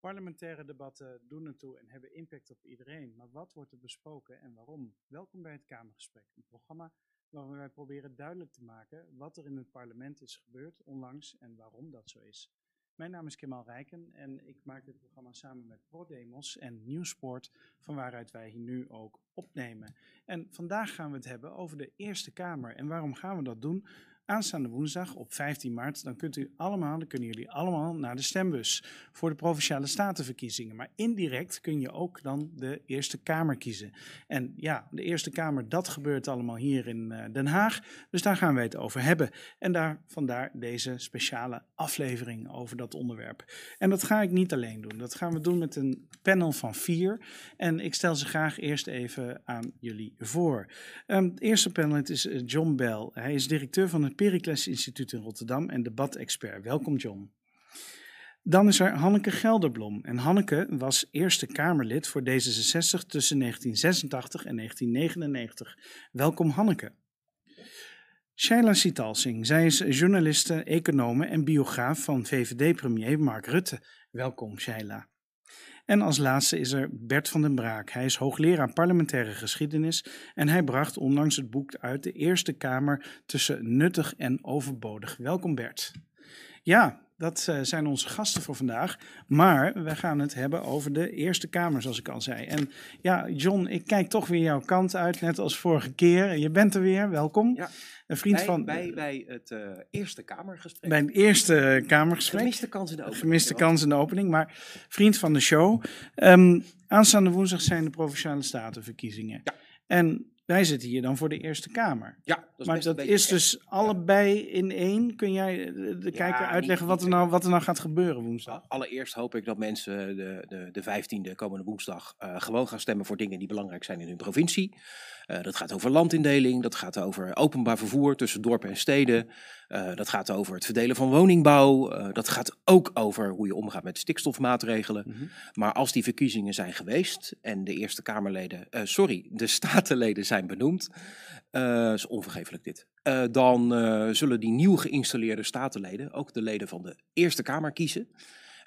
Parlementaire debatten doen ertoe en hebben impact op iedereen. Maar wat wordt er besproken en waarom? Welkom bij het Kamergesprek, een programma waarin wij proberen duidelijk te maken wat er in het parlement is gebeurd onlangs en waarom dat zo is. Mijn naam is Kemal Rijken en ik maak dit programma samen met ProDemos en Nieuwsport, van waaruit wij hier nu ook opnemen. En vandaag gaan we het hebben over de Eerste Kamer. En waarom gaan we dat doen? Aanstaande woensdag op 15 maart, dan kunt u allemaal, dan kunnen jullie allemaal naar de stembus voor de provinciale statenverkiezingen. Maar indirect kun je ook dan de Eerste Kamer kiezen. En ja, de Eerste Kamer, dat gebeurt allemaal hier in uh, Den Haag. Dus daar gaan wij het over hebben. En daar, vandaar deze speciale aflevering over dat onderwerp. En dat ga ik niet alleen doen. Dat gaan we doen met een panel van vier. En ik stel ze graag eerst even aan jullie voor. Um, het eerste panel is uh, John Bell. Hij is directeur van het Pericles Instituut in Rotterdam en debatexpert. Welkom John. Dan is er Hanneke Gelderblom. En Hanneke was Eerste Kamerlid voor D66 tussen 1986 en 1999. Welkom Hanneke. Shaila Sitalsing. Zij is journaliste, econome en biograaf van VVD-premier Mark Rutte. Welkom Shaila. En als laatste is er Bert van den Braak. Hij is hoogleraar parlementaire geschiedenis en hij bracht onlangs het boek uit de Eerste Kamer tussen nuttig en overbodig. Welkom Bert. Ja, dat uh, zijn onze gasten voor vandaag. Maar we gaan het hebben over de Eerste Kamer, zoals ik al zei. En ja, John, ik kijk toch weer jouw kant uit, net als vorige keer. Je bent er weer, welkom. Ja. Een vriend bij, van. Bij, bij het uh, Eerste Kamergesprek. Bij het Eerste Kamergesprek. Gemiste kans in de opening. Gemiste kans in de opening, maar vriend van de show. Um, aanstaande woensdag zijn de provinciale statenverkiezingen. Ja. En wij zitten hier dan voor de Eerste Kamer. Ja, dat is maar dat is dus allebei in één. Kun jij de kijker uitleggen wat, er nou, wat er nou gaat gebeuren woensdag? Allereerst hoop ik dat mensen de, de, de 15e komende woensdag uh, gewoon gaan stemmen voor dingen die belangrijk zijn in hun provincie. Uh, dat gaat over landindeling, dat gaat over openbaar vervoer tussen dorpen en steden. Uh, dat gaat over het verdelen van woningbouw. Dat gaat ook over hoe je omgaat met stikstofmaatregelen. Mhm. Mm -hmm. Maar als die verkiezingen zijn geweest en de Eerste Kamerleden, sorry, de statenleden zijn benoemd, is onvergeeflijk dit. dan zullen die nieuw geïnstalleerde statenleden ook de leden van de Eerste Kamer kiezen.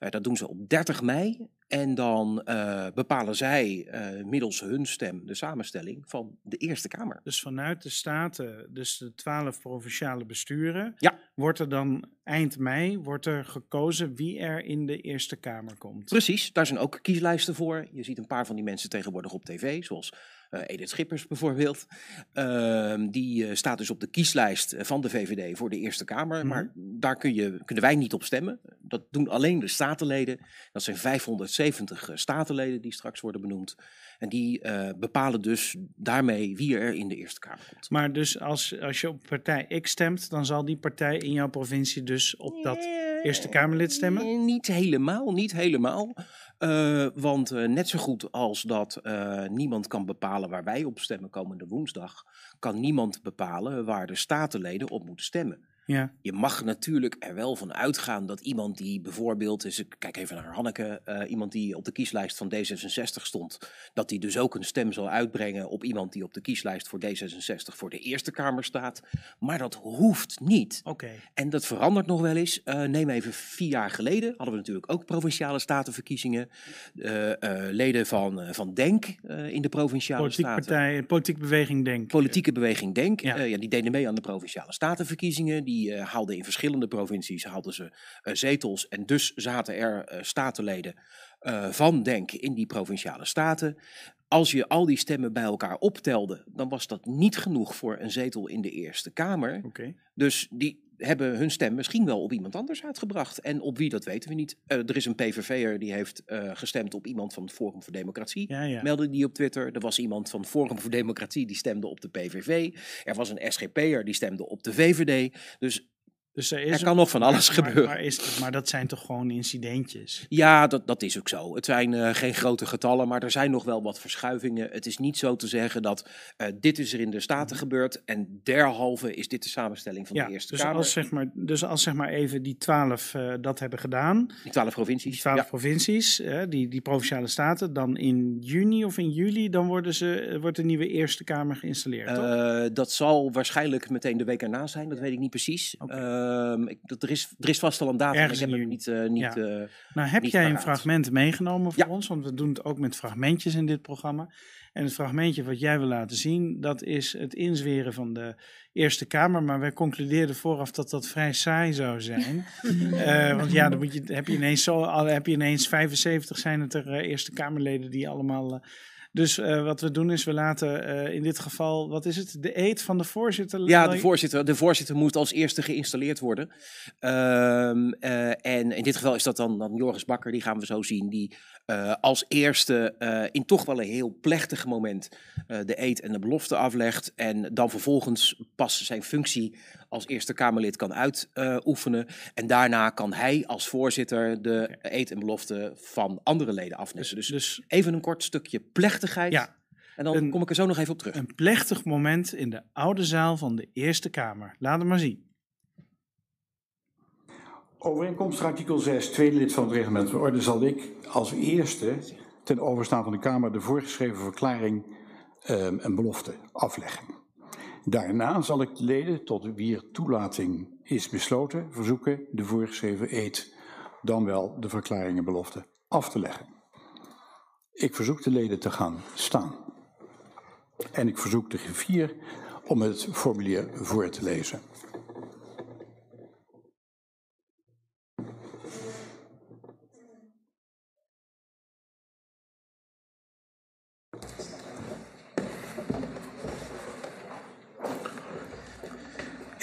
Uh, dat doen ze op 30 mei. En dan uh, bepalen zij uh, middels hun stem de samenstelling van de Eerste Kamer. Dus vanuit de Staten, dus de twaalf provinciale besturen, ja. wordt er dan eind mei wordt er gekozen wie er in de Eerste Kamer komt. Precies, daar zijn ook kieslijsten voor. Je ziet een paar van die mensen tegenwoordig op tv, zoals uh, Edith Schippers bijvoorbeeld. Uh, die uh, staat dus op de kieslijst van de VVD voor de Eerste Kamer. Mhm. Maar daar kun je, kunnen wij niet op stemmen. Dat doen alleen de statenleden. Dat zijn 570 statenleden die straks worden benoemd. En die bepalen dus daarmee wie er in de Eerste Kamer komt. Maar dus als, als je op partij X stemt, dan zal die partij in jouw provincie dus op dat Eerste Kamerlid stemmen? Nee, niet helemaal, niet helemaal. Uh, want uh, net zo goed als dat uh, niemand kan bepalen waar wij op stemmen komende woensdag, kan niemand bepalen waar de statenleden op moeten stemmen. Ja. Je mag natuurlijk er wel van uitgaan dat iemand die bijvoorbeeld, dus ik kijk even naar Hanneke, uh, iemand die op de kieslijst van D66 stond, dat die dus ook een stem zal uitbrengen op iemand die op de kieslijst voor D66 voor de Eerste Kamer staat. Maar dat hoeft niet. Oké. Okay. En dat verandert nog wel eens. Uh, neem even vier jaar geleden hadden we natuurlijk ook provinciale statenverkiezingen. Uh, leden van, van Denk in de provinciale Politiek staten. Partij, politieke beweging Denk. Politieke beweging Denk. Ja. ja, die deden mee aan de provinciale statenverkiezingen. Die die uh, haalden in verschillende provincies haalden ze uh, zetels. En dus zaten er uh, statenleden van Denk in die provinciale staten. Als je al die stemmen bij elkaar optelde, dan was dat niet genoeg voor een zetel in de Eerste Kamer. Okay. Dus die hebben hun stem misschien wel op iemand anders uitgebracht. En op wie, dat weten we niet. er is een PVV'er die heeft gestemd op iemand van het Forum voor Democratie. Ja, ja. Meldde die op Twitter. Er was iemand van Forum voor Democratie die stemde op de PVV. Er was een SGP'er die stemde op de VVD. Dus Dus er, is Er kan nog van alles maar, gebeuren. Maar, is, maar dat zijn toch gewoon incidentjes? Ja, dat, dat is ook zo. Het zijn eh, geen grote getallen, maar er zijn nog wel wat verschuivingen. Het is niet zo te zeggen dat eh, dit is er in de Staten gebeurd en derhalve is dit de samenstelling van Ja, de Eerste dus Kamer. als, zeg maar, dus als zeg maar even die twaalf eh, dat hebben gedaan, Die twaalf die provincies. twaalf Ja. provincies, die, die provinciale staten, dan in juni of in juli, dan worden ze, wordt de nieuwe Eerste Kamer geïnstalleerd, toch? Dat zal waarschijnlijk meteen de week erna zijn, dat weet ik niet precies. Oké. Ehm, ik, dat, er, is, er is vast al een datum, Ergens ik heb hem niet... eh, niet Ja. eh, Nou, heb niet jij een fragment meegenomen voor Ja. ons? Want we doen het ook met fragmentjes in dit programma. En het fragmentje wat jij wil laten zien, dat is het inzweren van de Eerste Kamer. Maar wij concludeerden vooraf dat dat vrij saai zou zijn. Eh, want ja, dan moet je, heb, je ineens zo, al heb je ineens 75 zijn het er eh, Eerste Kamerleden die allemaal... eh, dus eh, wat we doen is, we laten eh, in dit geval, wat is het, de eet van de voorzitter. Ja, de voorzitter, de voorzitter moet als eerste geïnstalleerd worden. Ehm, eh, en in dit geval is dat dan, dan Joris Bakker, die gaan we zo zien, die eh, als eerste eh, in toch wel een heel plechtig moment eh, de eed en de belofte aflegt. En dan vervolgens pas zijn functie als Eerste Kamerlid kan uitoefenen. en daarna kan hij als voorzitter de eed en belofte van andere leden afnemen. Dus, Dus even een kort stukje plechtigheid. ja, en dan een- kom ik er zo nog even op terug. een plechtig moment in de oude zaal van de Eerste Kamer. Laat het maar zien. Overeenkomstig artikel 6, tweede lid van het reglement van orde, zal ik als eerste ten overstaan van de Kamer de voorgeschreven verklaring ehm, en belofte afleggen. Daarna zal ik de leden tot wier toelating is besloten verzoeken de voorgeschreven eed, dan wel de verklaring en belofte, af te leggen. Ik verzoek de leden te gaan staan. En ik verzoek de griffier om het formulier voor te lezen.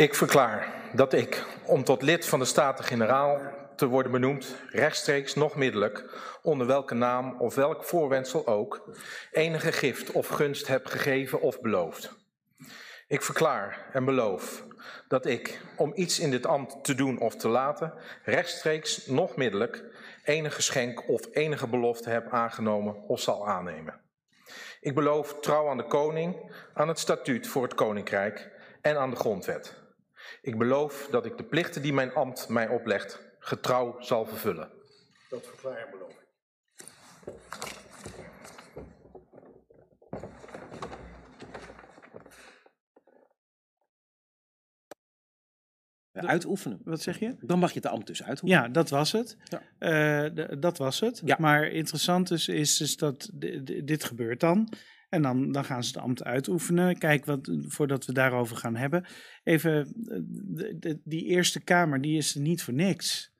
Ik verklaar dat ik, om tot lid van de Staten-Generaal te worden benoemd, rechtstreeks nog middelijk, onder welke naam of welk voorwendsel ook, enige gift of gunst heb gegeven of beloofd. Ik verklaar en beloof dat ik, om iets in dit ambt te doen of te laten, rechtstreeks nog middelijk enige geschenk of enige belofte heb aangenomen of zal aannemen. Ik beloof trouw aan de koning, aan het statuut voor het koninkrijk en aan de grondwet. Ik beloof dat ik de plichten die mijn ambt mij oplegt getrouw zal vervullen. Dat verklaar en beloof ik. uitoefenen. Wat zeg je? Dan mag je het ambt dus uitoefenen. Ja, dat was het. Ja. Eh, dat was het. Ja. Maar interessant is, is, dus dat dit gebeurt dan. En dan, dan gaan ze het ambt uitoefenen. Kijk, wat, voordat we daarover gaan hebben. Even, eh, de- die Eerste Kamer, die is er niet voor niks.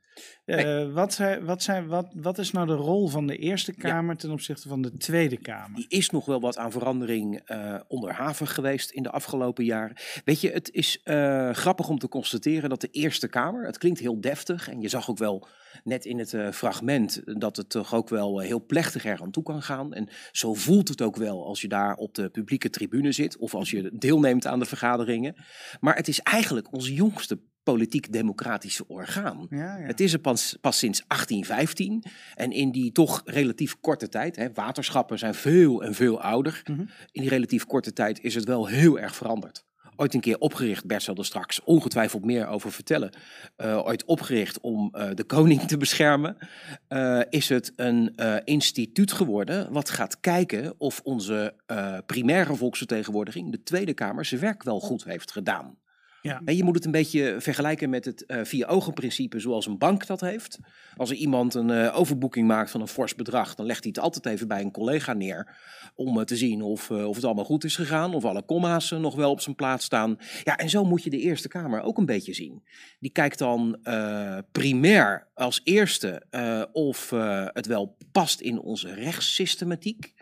Eh, wat, wat, zijn, wat, wat is nou de rol van de Eerste Kamer ten opzichte van de Tweede Kamer? Die is nog wel wat aan verandering eh onderhavig geweest in de afgelopen jaren. Weet je, het is eh, grappig om te constateren dat de Eerste Kamer, het klinkt heel deftig. En je zag ook wel net in het fragment dat het toch ook wel heel plechtig er aan toe kan gaan. En zo voelt het ook wel als je daar op de publieke tribune zit of als je deelneemt aan de vergaderingen. Maar het is eigenlijk ons jongste politiek-democratische orgaan. Ja, ja. Het is er pas, pas sinds 1815. En in die toch relatief korte tijd, hè, waterschappen zijn veel en veel ouder. Mhm. In die relatief korte tijd is het wel heel erg veranderd. Ooit een keer opgericht, Bert zal er straks ongetwijfeld meer over vertellen. eh, ooit opgericht om eh, de koning te beschermen. eh, is het een instituut geworden wat gaat kijken of onze primaire volksvertegenwoordiging, de Tweede Kamer, zijn werk wel goed heeft gedaan. Ja. Je moet het een beetje vergelijken met het eh vier ogen principe zoals een bank dat heeft. Als er iemand een eh, overboeking maakt van een fors bedrag, dan legt hij het altijd even bij een collega neer. Om eh, te zien of, eh, of het allemaal goed is gegaan, of alle komma's eh, nog wel op zijn plaats staan. Ja, en zo moet je de Eerste Kamer ook een beetje zien. Die kijkt dan eh, primair als eerste eh, of eh, het wel past in onze rechtssystematiek.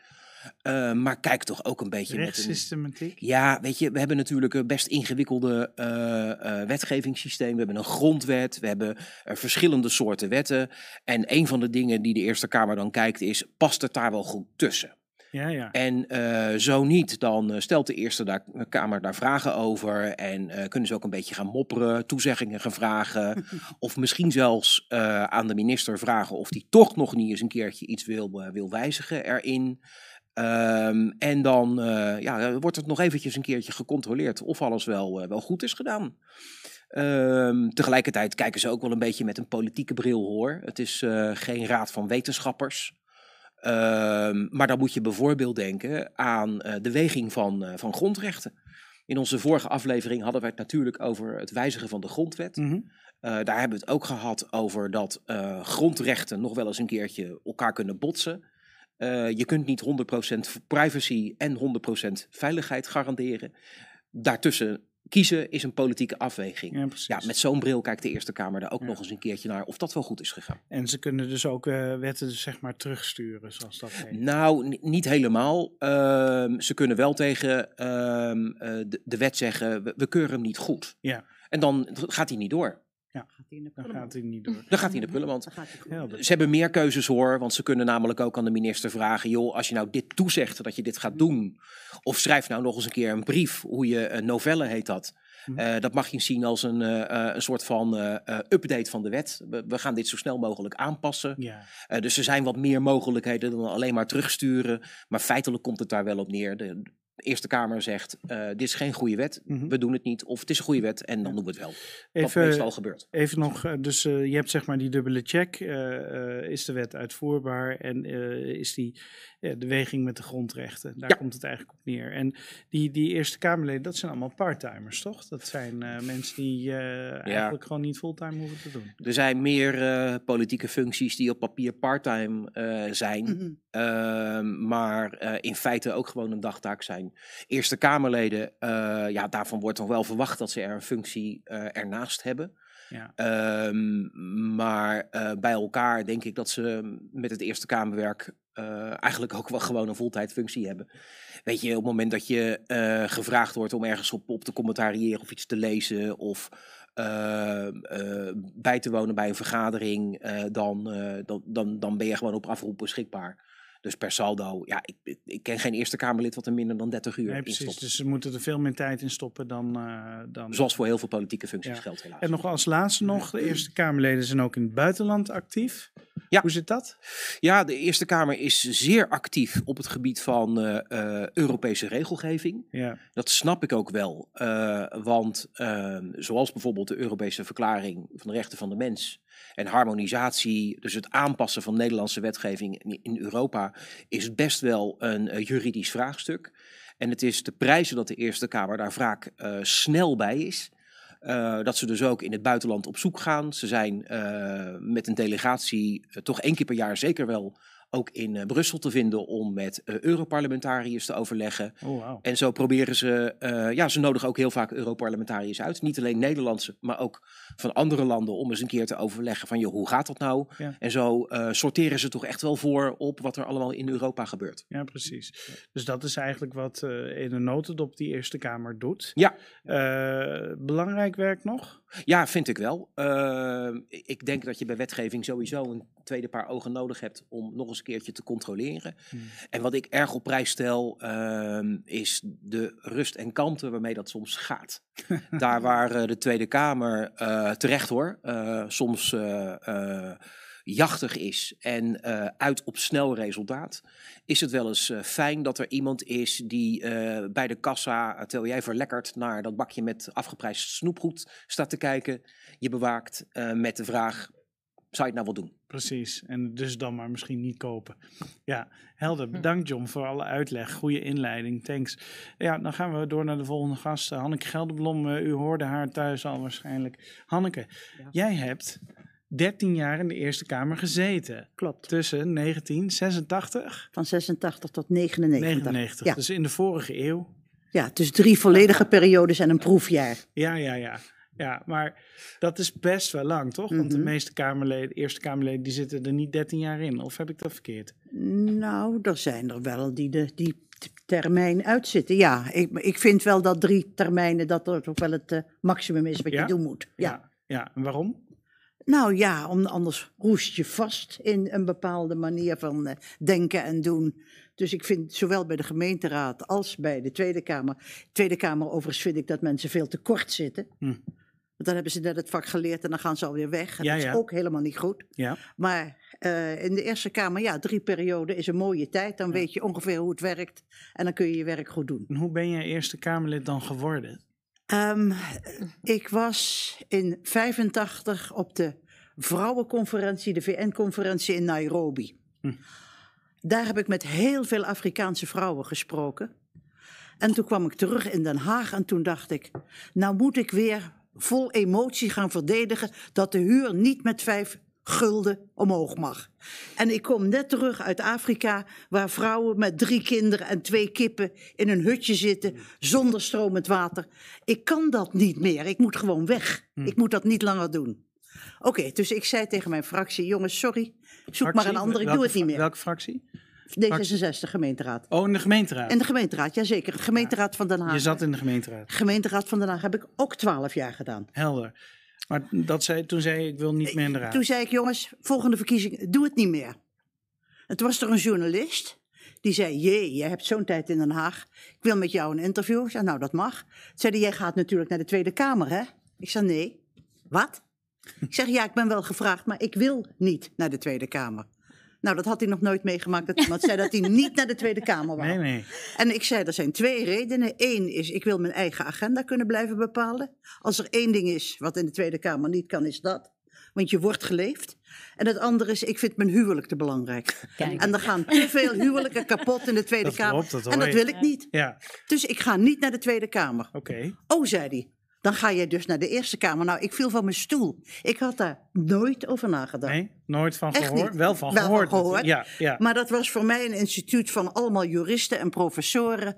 Eh, maar kijkt toch ook een beetje met een... Ja, weet je, we hebben natuurlijk een best ingewikkelde eh, eh, wetgevingssysteem. We hebben een grondwet, we hebben eh, verschillende soorten wetten. En een van de dingen die de Eerste Kamer dan kijkt is, past het daar wel goed tussen? Ja, ja. En eh, zo niet, dan eh, stelt de Eerste daar, Kamer daar vragen over. En eh, kunnen ze ook een beetje gaan mopperen, toezeggingen gaan vragen. of misschien zelfs eh, aan de minister vragen of die toch nog niet eens een keertje iets wil, eh, wil wijzigen erin. Ehm, en dan eh, ja, wordt het nog eventjes een keertje gecontroleerd of alles wel, eh, wel goed is gedaan. Ehm, tegelijkertijd kijken ze ook wel een beetje met een politieke bril hoor. Het is eh, geen raad van wetenschappers. Ehm, maar dan moet je bijvoorbeeld denken aan de weging van, van grondrechten. In onze vorige aflevering hadden we het natuurlijk over het wijzigen van de grondwet. Mhm. Daar hebben we het ook gehad over dat grondrechten nog wel eens een keertje elkaar kunnen botsen. Eh, je kunt niet 100% privacy en 100% veiligheid garanderen. Daartussen kiezen is een politieke afweging. Ja, met zo'n bril kijkt de Eerste Kamer daar ook nog eens een keertje naar of dat wel goed is gegaan. En ze kunnen dus ook eh, wetten zeg maar terugsturen, zoals dat heet. Nou, ni- niet helemaal. Ehm, ze kunnen wel tegen ehm, eh, de, de wet zeggen, we, we keuren hem niet goed. Ja. En dan gaat hij niet door. Gaat hij in de Dan gaat hij niet door. Dan gaat hij in de prullenmand. Ze hebben meer keuzes hoor, want ze kunnen namelijk ook aan de minister vragen: joh, als je nou dit toezegt dat je dit gaat doen, of schrijf nou nog eens een keer een brief, hoe je een novelle heet dat. Mhm. Eh, dat mag je zien als een, eh, eh, een soort van eh, eh, update van de wet. We, we gaan dit zo snel mogelijk aanpassen. Ja. Eh, dus er zijn wat meer mogelijkheden dan alleen maar terugsturen. Maar feitelijk komt het daar wel op neer. De, de Eerste Kamer zegt: eh, dit is geen goede wet, Mhm. we doen het niet. Of het is een goede wet en dan doen we het wel. Wat Even, meestal gebeurt. Even nog, eh, dus eh, je hebt zeg maar die dubbele check. eh, eh, is de wet uitvoerbaar en eh, is die de weging met de grondrechten? Daar Ja. komt het eigenlijk op neer. En die, die Eerste Kamerleden, dat zijn allemaal parttimers, toch? Dat zijn eh, mensen die eh, eigenlijk gewoon niet fulltime hoeven te doen. Er zijn meer eh, politieke functies die op papier parttime eh, zijn. Mhm. Ehm, maar eh, in feite ook gewoon een dagtaak zijn. Eerste Kamerleden, eh, ja, daarvan wordt nog wel verwacht dat ze er een functie eh, ernaast hebben. Ja. Ehm, maar bij elkaar denk ik dat ze met het Eerste Kamerwerk eigenlijk ook wel gewoon een voltijdfunctie hebben. Weet je, op het moment dat je gevraagd wordt om ergens op, op te commentariëren of iets te lezen of eh, eh, bij te wonen bij een vergadering, dan, dan, dan, dan ben je gewoon op afroep beschikbaar. Dus per saldo, ja, ik, ik- ken geen Eerste Kamerlid wat er minder dan 30 uur Nee, in precies. stopt. Dus ze moeten er veel meer tijd in stoppen dan... eh, dan Zoals voor heel veel politieke functies Ja. geldt helaas. En nog als laatste nog, de Eerste Kamerleden zijn ook in het buitenland actief. Ja. Hoe zit dat? Ja, de Eerste Kamer is zeer actief op het gebied van eh, eh, Europese regelgeving. Ja, Dat snap ik ook wel. want ehm, zoals bijvoorbeeld de Europese Verklaring van de Rechten van de Mens en harmonisatie, dus het aanpassen van Nederlandse wetgeving in, Europa, is best wel een eh, juridisch vraagstuk. En het is te prijzen dat de Eerste Kamer daar vaak eh, snel bij is. Eh, dat ze dus ook in het buitenland op zoek gaan. Ze zijn met een delegatie toch één keer per jaar zeker wel ook in eh, Brussel te vinden om met eh, Europarlementariërs te overleggen. oh wauw. En zo proberen ze, eh, ja, ze nodigen ook heel vaak Europarlementariërs uit. Niet alleen Nederlandse, maar ook van andere landen om eens een keer te overleggen van, joh, hoe gaat dat nou? Ja. En zo sorteren ze toch echt wel voor op wat er allemaal in Europa gebeurt. Ja, precies. Dus dat is eigenlijk wat in een notendop die Eerste Kamer doet. Ja. Belangrijk werk nog? Ja, vind ik wel. Eh, ik denk dat je bij wetgeving sowieso een tweede paar ogen nodig hebt om nog eens een keertje te controleren. Hmm. En wat ik erg op prijs stel, ehm, is de rust en kalmte waarmee dat soms gaat. Daar waar eh, de Tweede Kamer eh, terecht hoor, eh, soms jachtig is en eh, uit op snel resultaat, is het wel eens eh, fijn dat er iemand is die eh, bij de kassa, terwijl jij verlekkerd naar dat bakje met afgeprijsd snoepgoed staat te kijken, je bewaakt eh, met de vraag, zou je het nou wel doen? Precies. En dus dan maar misschien niet kopen. Ja, helder. Bedankt John voor alle uitleg. Goede inleiding. Thanks. Ja, dan gaan we door naar de volgende gast. Hanneke Gelderblom. U hoorde haar thuis al waarschijnlijk. Hanneke, Ja. jij hebt 13 jaar in de Eerste Kamer gezeten. Klopt. Tussen 1986 Van 86 tot 99. 99. Ja. Dus in de vorige eeuw. Ja, dus drie volledige periodes en een proefjaar. Ja, ja, ja. Ja, maar dat is best wel lang, toch? Want de Mhm. meeste Kamerleden, Eerste Kamerleden, die zitten er niet 13 jaar in. Of heb ik dat verkeerd? Nou, er zijn er wel die de die termijn uitzitten. Ja, ik, ik vind wel dat drie termijnen, dat er toch wel het eh, maximum is wat Ja? je doen moet. Ja. Ja. Ja, en waarom? Nou ja, om, anders roest je vast in een bepaalde manier van eh, denken en doen. Dus ik vind zowel bij de gemeenteraad als bij de Tweede Kamer. Tweede Kamer overigens vind ik dat mensen veel te kort zitten. Hm. Want dan hebben ze net het vak geleerd en dan gaan ze alweer weg. En Ja, dat ja. is ook helemaal niet goed. Ja. Maar eh, in de Eerste Kamer, ja, drie perioden is een mooie tijd. Dan weet je ongeveer hoe het werkt en dan kun je je werk goed doen. En hoe ben je Eerste Kamerlid dan geworden? Ehm, ik was in 85 op de vrouwenconferentie, de VN-conferentie in Nairobi. Hm. Daar heb ik met heel veel Afrikaanse vrouwen gesproken. En toen kwam ik terug in Den Haag en toen dacht ik, nou moet ik weer vol emotie gaan verdedigen dat de huur niet met vijf gulden omhoog mag. En ik kom net terug uit Afrika, waar vrouwen met drie kinderen en twee kippen in een hutje zitten, zonder stromend water. Ik kan dat niet meer, ik moet gewoon weg. Ik moet dat niet langer doen. Oké, dus ik zei tegen mijn fractie, jongens, sorry, zoek maar een andere, ik Welke doe het niet meer. Welke fractie? D66 gemeenteraad. Oh, in de gemeenteraad. En de gemeenteraad, jazeker, de gemeenteraad van Den Haag. Je zat in de gemeenteraad. Gemeenteraad van Den Haag heb ik ook twaalf jaar gedaan. Helder. Maar dat zei, toen zei je, ik wil niet meer in de raad. Toen zei ik, jongens, volgende verkiezing, doe het niet meer. Toen was er een journalist, die zei, jee, jij hebt zo'n tijd in Den Haag. Ik wil met jou een interview. Ik zei, nou, dat mag. Toen zei hij, jij gaat natuurlijk naar de Tweede Kamer, hè? Ik zei, nee. Wat? Ik zeg, ja, ik ben wel gevraagd, maar ik wil niet naar de Tweede Kamer. Nou, dat had hij nog nooit meegemaakt dat iemand zei dat hij niet naar de Tweede Kamer wou. Nee, nee. En ik zei, er zijn twee redenen. Eén is, ik wil mijn eigen agenda kunnen blijven bepalen. Als er één ding is wat in de Tweede Kamer niet kan, is dat. Want je wordt geleefd. En het andere is, ik vind mijn huwelijk te belangrijk. Kijk. En er gaan te veel huwelijken kapot in de Tweede Dat Kamer. klopt, dat en dat wil ik niet. Ja, Dus ik ga niet naar de Tweede Kamer. oké. Oh, zei hij. Dan ga jij dus naar de Eerste Kamer. Nou, ik viel van mijn stoel. Ik had daar nooit over nagedacht. Nee, nooit van gehoord. niet. Wel van Wel van gehoord. gehoord. Ja, ja. Maar dat was voor mij een instituut van allemaal juristen en professoren.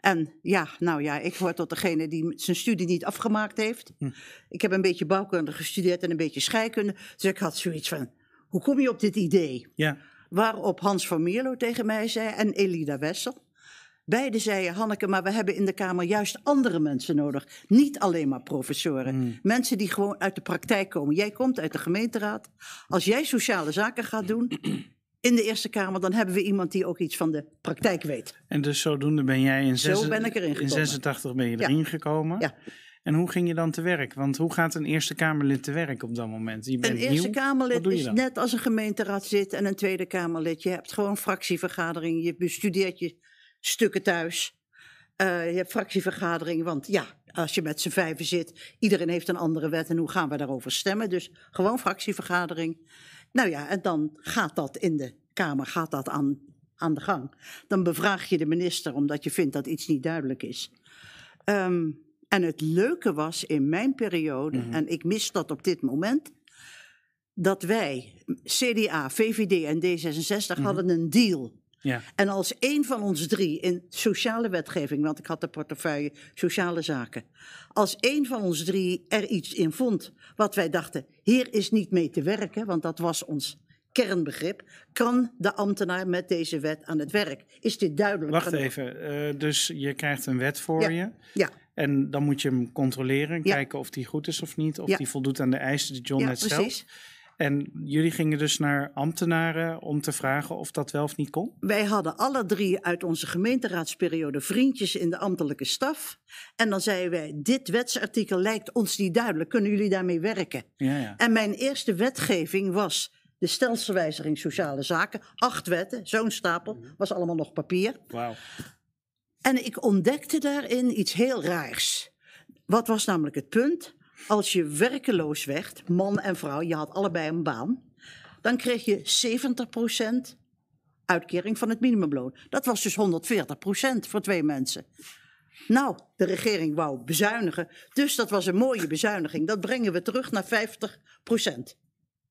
En ja, nou ja, ik hoor tot degene die zijn studie niet afgemaakt heeft. Hm. Ik heb een beetje bouwkunde gestudeerd en een beetje scheikunde. Dus ik had zoiets van, hoe kom je op dit idee? ja. Waarop Hans van Mierlo tegen mij zei en Elida Wessel. Beiden zeiden, Hanneke, maar we hebben in de Kamer juist andere mensen nodig. Niet alleen maar professoren. Hmm. Mensen die gewoon uit de praktijk komen. Jij komt uit de gemeenteraad. Als jij sociale zaken gaat doen in de Eerste Kamer, dan hebben we iemand die ook iets van de praktijk weet. En dus zodoende ben jij in, Zo zes- ben ik erin in gekomen. 86 ben je Ja. erin gekomen. Ja. En hoe ging je dan te werk? Want hoe gaat een Eerste Kamerlid te werk op dat moment? Je bent Een Eerste nieuw. Kamerlid doe je is net als een gemeenteraad zit en een Tweede Kamerlid. Je hebt gewoon fractievergadering, je bestudeert je stukken thuis. Eh, je hebt fractievergadering, want ja, als je met z'n vijven zit, iedereen heeft een andere wet en hoe gaan we daarover stemmen? Dus gewoon fractievergadering. Nou ja, en dan gaat dat in de Kamer, gaat dat aan, aan de gang. Dan bevraag je de minister omdat je vindt dat iets niet duidelijk is. Ehm, en het leuke was in mijn periode, Mhm. en ik mis dat op dit moment, dat wij, CDA, VVD en D66, Mhm. hadden een deal. Ja. En als één van ons drie in sociale wetgeving, want ik had de portefeuille sociale zaken, als één van ons drie er iets in vond wat wij dachten, hier is niet mee te werken, want dat was ons kernbegrip, kan de ambtenaar met deze wet aan het werk. Is dit duidelijk? Wacht genoeg? even. eh, dus je krijgt een wet voor Ja. je. Ja, En dan moet je hem controleren. Ja. Kijken of die goed is of niet. Of die voldoet aan de eisen die John ja net stelt. precies. En jullie gingen dus naar ambtenaren om te vragen of dat wel of niet kon? Wij hadden alle drie uit onze gemeenteraadsperiode vriendjes in de ambtelijke staf. En dan zeiden wij, dit wetsartikel lijkt ons niet duidelijk, kunnen jullie daarmee werken? Ja, ja. En mijn eerste wetgeving was de stelselwijziging sociale zaken. Acht wetten, zo'n stapel, was allemaal nog papier. En ik ontdekte daarin iets heel raars. Wat was namelijk het punt? Als je werkeloos werd, man en vrouw, je had allebei een baan, dan kreeg je 70% uitkering van het minimumloon. Dat was dus 140% voor twee mensen. Nou, de regering wou bezuinigen, dus dat was een mooie bezuiniging. Dat brengen we terug naar 50%.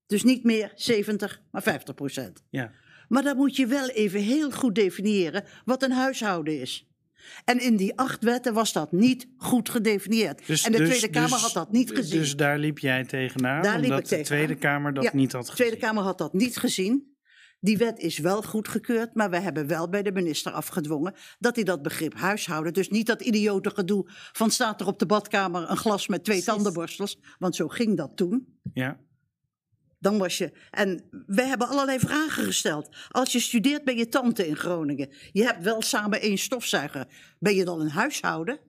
Dus niet meer 70, maar 50%. Ja. Maar dan moet je wel even heel goed definiëren wat een huishouden is. En in die acht wetten was dat niet goed gedefinieerd. Dus, en de dus- Tweede Kamer dus- had dat niet gezien. Dus daar liep jij tegenaan, Daar liep omdat ik de tegenaan. Tweede Kamer dat Ja, niet had de gezien. Tweede Kamer had dat niet gezien. Die wet is wel goedgekeurd, maar we hebben wel bij de minister afgedwongen dat hij dat begrip huishouden, dus niet dat idiote gedoe van staat er op de badkamer een glas met twee Precies. tandenborstels, want zo ging dat toen. Ja. Dan was je. En wij hebben allerlei vragen gesteld. Als je studeert bij je tante in Groningen. Je hebt wel samen één stofzuiger. Ben je dan een huishouden?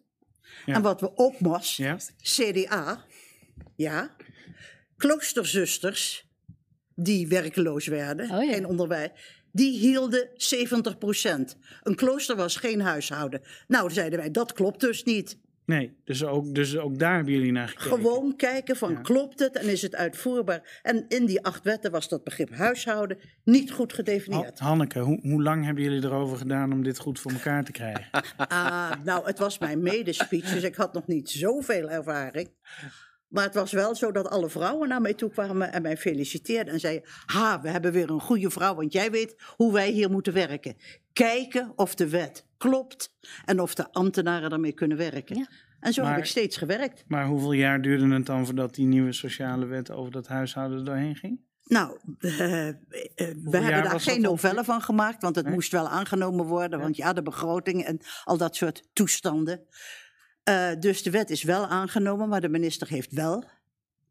Ja. En wat we ook was, Ja. CDA, ja, kloosterzusters die werkeloos werden, Oh ja. geen onderwijs, die hielden 70% Een klooster was geen huishouden. Nou, zeiden wij, dat klopt dus niet. Nee, dus ook, dus ook daar hebben jullie naar gekeken. Gewoon kijken van Ja. klopt het en is het uitvoerbaar. En in die acht wetten was dat begrip huishouden niet goed Ha- gedefinieerd. Hanneke, hoe, hoe lang hebben jullie erover gedaan om dit goed voor elkaar te krijgen? Ah, nou, het was mijn medespeech, dus ik had nog niet zoveel ervaring. Maar het was wel zo dat alle vrouwen naar mij toe kwamen en mij feliciteerden. En zeiden, ha, we hebben weer een goede vrouw, want jij weet hoe wij hier moeten werken. Kijken of de wet klopt en of de ambtenaren daarmee kunnen werken. Ja. En zo Maar- heb ik steeds gewerkt. Maar hoeveel jaar duurde het dan voordat die nieuwe sociale wet over dat huishouden doorheen ging? Nou, eh, eh, we jaar hebben daar geen novelle van gemaakt, want het Nee? moest wel aangenomen worden. Want ja, de begroting en al dat soort toestanden. Eh, dus de wet is wel aangenomen, maar de minister heeft wel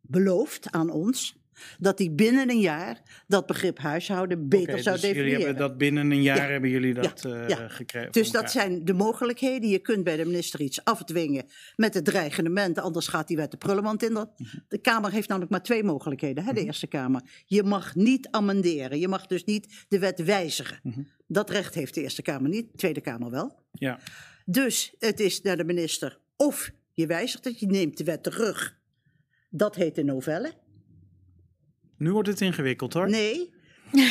beloofd aan ons dat hij binnen een jaar dat begrip huishouden beter Oké, zou dus jullie definiëren. hebben dat binnen een jaar Ja. hebben jullie dat eh, Ja. gekregen. Dus dat zijn de mogelijkheden. Je kunt bij de minister iets afdwingen met het dreigementen, anders gaat die wet de prullenmand in. Dat- Mhm. De Kamer heeft namelijk maar twee mogelijkheden, hè, de Eerste Kamer. Je mag niet amenderen, je mag dus niet de wet wijzigen. Mhm. Dat recht heeft de Eerste Kamer niet, de Tweede Kamer wel. Ja. Dus het is naar de minister of je wijzigt het, je neemt de wet terug. Dat heet de novelle. Nu wordt het ingewikkeld hoor. Nee,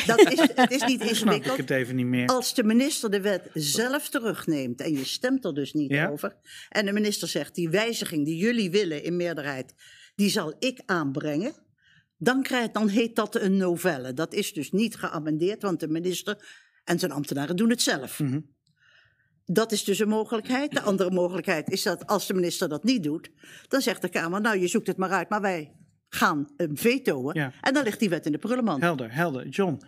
dat is, het is niet Snap ik ingewikkeld. het even niet meer. Als de minister de wet zelf terugneemt en je stemt er dus niet Ja. over. En de minister zegt die wijziging die jullie willen in meerderheid, die zal ik aanbrengen. Dan, krijgt, dan heet dat een novelle. Dat is dus niet geamendeerd, want de minister en zijn ambtenaren doen het zelf. Mhm. Dat is dus een mogelijkheid. De andere mogelijkheid is dat als de minister dat niet doet, dan zegt de Kamer, nou je zoekt het maar uit, maar wij gaan hem vetoen. Ja. En dan ligt die wet in de prullenmand. Helder, helder. John,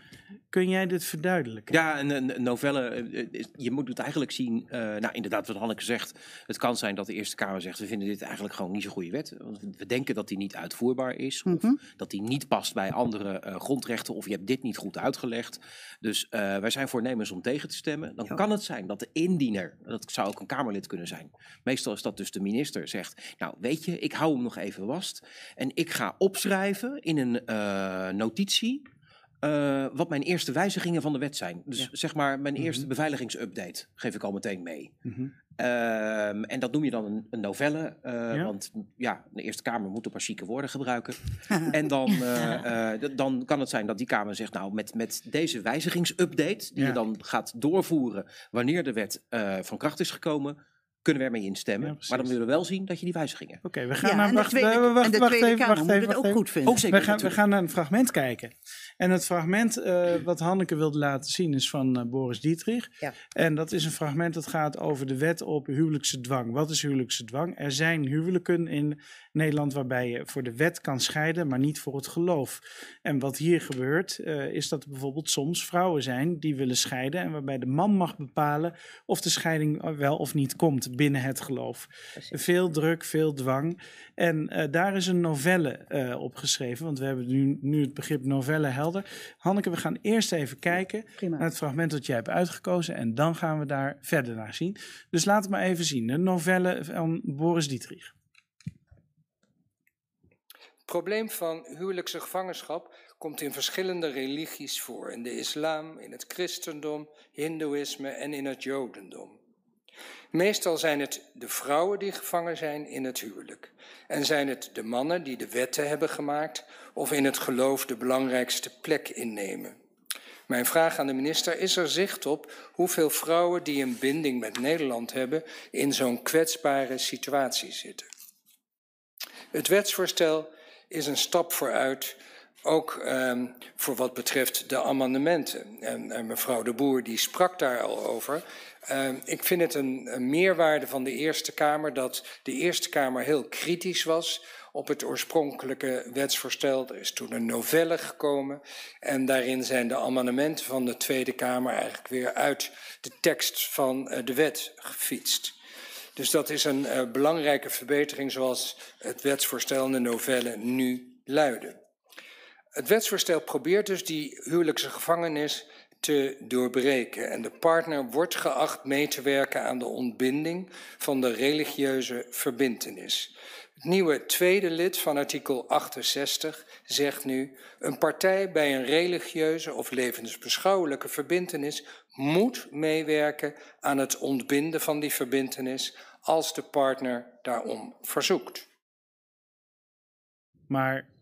kun jij dit verduidelijken? Ja, een, novelle, eh, eh, je moet het eigenlijk zien, eh, nou inderdaad wat Hanneke zegt. Het kan zijn dat de Eerste Kamer zegt, we vinden dit eigenlijk gewoon niet zo'n goede wet. Want we denken dat die niet uitvoerbaar is. Of Mhm. dat die niet past bij andere grondrechten. Of je hebt dit niet goed uitgelegd. Dus wij zijn voornemens om tegen te stemmen. Dan Ja. kan het zijn dat de indiener, dat zou ook een Kamerlid kunnen zijn. Meestal is dat dus de minister, zegt, nou weet je, ik hou hem nog even vast. En ik ga opschrijven in een notitie eh, wat mijn eerste wijzigingen van de wet zijn. Dus Ja. zeg maar mijn Mhm. eerste beveiligingsupdate geef ik al meteen mee. Mhm. Ehm, en dat noem je dan een, een novelle, eh, Ja. want ja, de Eerste Kamer moet een paar chique woorden gebruiken. en dan, eh, dan kan het zijn dat die Kamer zegt, nou met, met deze wijzigingsupdate, die Ja. je dan gaat doorvoeren wanneer de wet van kracht is gekomen, kunnen we ermee instemmen. Ja, maar dan willen we wel zien dat je die wijzigingen. Oké, we gaan Ja, naar... en de Wacht, Tweede, wacht, en de wacht Tweede even, wacht even, ook even. goed vinden. Oh, zeker. We gaan, we gaan naar een fragment kijken. En het fragment eh, wat Hanneke wilde laten zien is van eh, Boris Dietrich. Ja. En dat is een fragment dat gaat over de wet op huwelijkse dwang. Wat is huwelijkse dwang? Er zijn huwelijken in Nederland waarbij je voor de wet kan scheiden, maar niet voor het geloof. En wat hier gebeurt, eh, is dat er bijvoorbeeld soms vrouwen zijn die willen scheiden en waarbij de man mag bepalen of de scheiding wel of niet komt binnen het geloof. Veel druk, veel dwang. En eh, daar is een novelle eh op geschreven, want we hebben nu, nu het begrip novelle helder. Hanneke, we gaan eerst even kijken Prima. naar het fragment dat jij hebt uitgekozen en dan gaan we daar verder naar zien. Dus laat het maar even zien, de novelle van Boris Dietrich. Het probleem van huwelijkse gevangenschap komt in verschillende religies voor. In de islam, in het christendom, hindoeïsme en in het jodendom. Meestal zijn het de vrouwen die gevangen zijn in het huwelijk. En zijn het de mannen die de wetten hebben gemaakt of in het geloof de belangrijkste plek innemen. Mijn vraag aan de minister, is er zicht op hoeveel vrouwen die een binding met Nederland hebben in zo'n kwetsbare situatie zitten? Het wetsvoorstel is een stap vooruit, ook ehm, voor wat betreft de amendementen. En, en mevrouw de Boer die sprak daar al over. Ehm, ik vind het een, meerwaarde van de Eerste Kamer dat de Eerste Kamer heel kritisch was op het oorspronkelijke wetsvoorstel. Er is toen een novelle gekomen en daarin zijn de amendementen van de Tweede Kamer eigenlijk weer uit de tekst van eh, de wet gefietst. Dus dat is een uh, belangrijke verbetering zoals het wetsvoorstel in de novelle nu luidde. Het wetsvoorstel probeert dus die huwelijkse gevangenis te doorbreken. En de partner wordt geacht mee te werken aan de ontbinding van de religieuze verbintenis. Het nieuwe tweede lid van artikel 68 zegt nu: een partij bij een religieuze of levensbeschouwelijke verbintenis moet meewerken aan het ontbinden van die verbintenis als de partner daarom verzoekt. Maar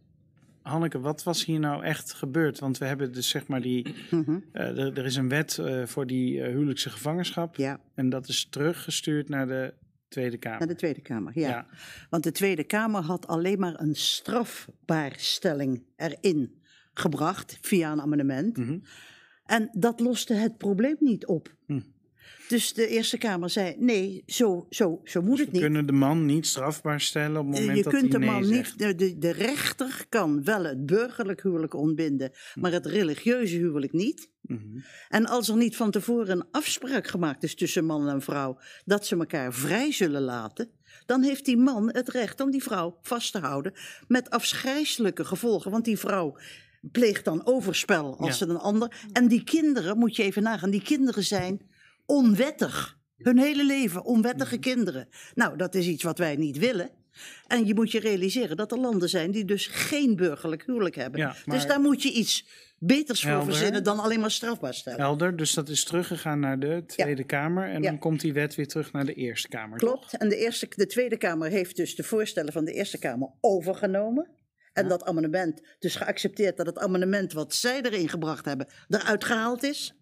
Hanneke, wat was hier nou echt gebeurd? Want we hebben dus zeg maar die. Mhm. eh, er, er is een wet eh, voor die eh, huwelijkse gevangenschap. Ja, En dat is teruggestuurd naar de Tweede Kamer. naar de Tweede Kamer. Ja. Ja. Want de Tweede Kamer had alleen maar een strafbaarstelling erin gebracht via een amendement. Mhm. En dat loste het probleem niet op. Hm. Dus de Eerste Kamer zei: nee, zo, zo, zo moet Dus het we niet. kunnen de man niet strafbaar stellen op het Eh, moment je dat kunt hij de man niet, de, de, rechter kan wel het burgerlijk huwelijk ontbinden, maar het religieuze huwelijk niet. Mhm. En als er niet van tevoren een afspraak gemaakt is tussen man en vrouw dat ze elkaar vrij zullen laten, dan heeft die man het recht om die vrouw vast te houden met afschrijselijke gevolgen. Want die vrouw pleegt dan overspel als Ja. ze een ander. En die kinderen, moet je even nagaan, die kinderen zijn onwettig. Hun hele leven, onwettige Mhm. kinderen. Nou, dat is iets wat wij niet willen. En je moet je realiseren dat er landen zijn die dus geen burgerlijk huwelijk hebben. Ja, Dus daar moet je iets beters voor Helder. verzinnen dan alleen maar strafbaar stellen. Helder, dus dat is teruggegaan naar de Tweede Kamer. En Ja. dan komt die wet weer terug naar de Eerste Kamer. toch? Klopt. En de, eerste, de Tweede Kamer heeft dus de voorstellen van de Eerste Kamer overgenomen. En dat amendement, dus geaccepteerd dat het amendement wat zij erin gebracht hebben, eruit gehaald is.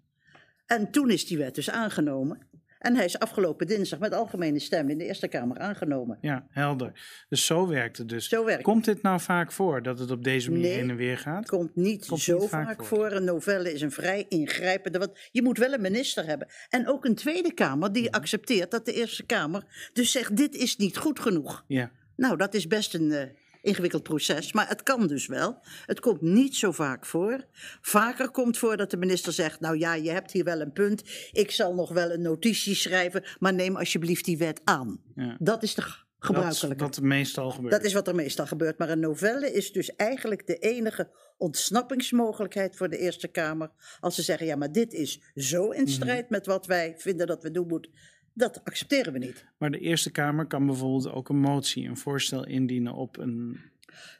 En toen is die wet dus aangenomen. En hij is afgelopen dinsdag met algemene stem in de Eerste Kamer aangenomen. Ja, helder. Dus zo werkt het dus. Zo werkt Komt dit nou vaak voor dat het op deze manier Nee. heen en weer gaat? Het komt niet Komt zo niet vaak vaak voor. voor. Een novelle is een vrij ingrijpende. Want je moet wel een minister hebben. En ook een Tweede Kamer die accepteert dat de Eerste Kamer dus zegt: dit is niet goed genoeg. Ja. Nou, dat is best een eh, ingewikkeld proces, maar het kan dus wel. Het komt niet zo vaak voor. Vaker komt voor dat de minister zegt: Nou ja, je hebt hier wel een punt. Ik zal nog wel een notitie schrijven, maar neem alsjeblieft die wet aan. Ja. Dat is de g- Dat is gebruikelijke. wat meestal gebeurt. Dat is wat er meestal gebeurt. Maar een novelle is dus eigenlijk de enige ontsnappingsmogelijkheid voor de Eerste Kamer. Als ze zeggen, ja, maar dit is zo Mhm. in strijd met wat wij vinden dat we doen moeten. Dat accepteren we niet. Maar de Eerste Kamer kan bijvoorbeeld ook een motie, een voorstel indienen op een.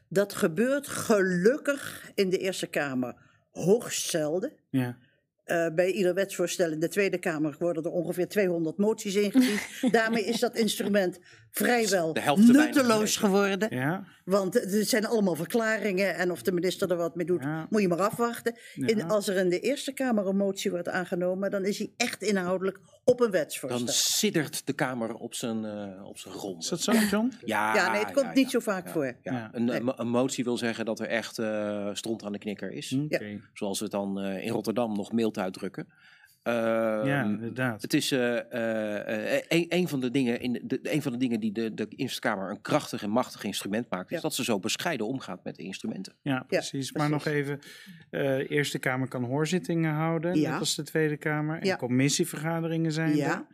Dat gebeurt gelukkig in de Eerste Kamer hoogst zelden. Ja. Eh, bij ieder wetsvoorstel in de Tweede Kamer worden er ongeveer 200 moties ingediend. Daarmee is dat instrument vrijwel nutteloos geworden. Ja. Want het zijn allemaal verklaringen en of de minister er wat mee doet, Ja. moet je maar afwachten. Als er in de Eerste Kamer een motie wordt aangenomen, dan is hij echt inhoudelijk op een wetsvoorstel. Dan siddert de Kamer op zijn, eh op zijn grond. Is dat zo, John? Ja, ja, nee, het komt ja, niet zo vaak ja, voor. ja. Ja. Een, Nee. een mo- een motie wil zeggen dat er echt eh stront aan de knikker is. Oké. Zoals we het dan eh, in Rotterdam nog mild uitdrukken. Ja, Ehm, inderdaad. Het is eh, eh, eh, een, een van de dingen, in de, een van de dingen die de, de Eerste Kamer een krachtig en machtig instrument maakt, is dat ze zo bescheiden omgaat met de instrumenten. Ja, precies. Maar nog even, eh, de Eerste Kamer kan hoorzittingen houden, Ja. net als de Tweede Kamer. En Ja. commissievergaderingen zijn Ja. er.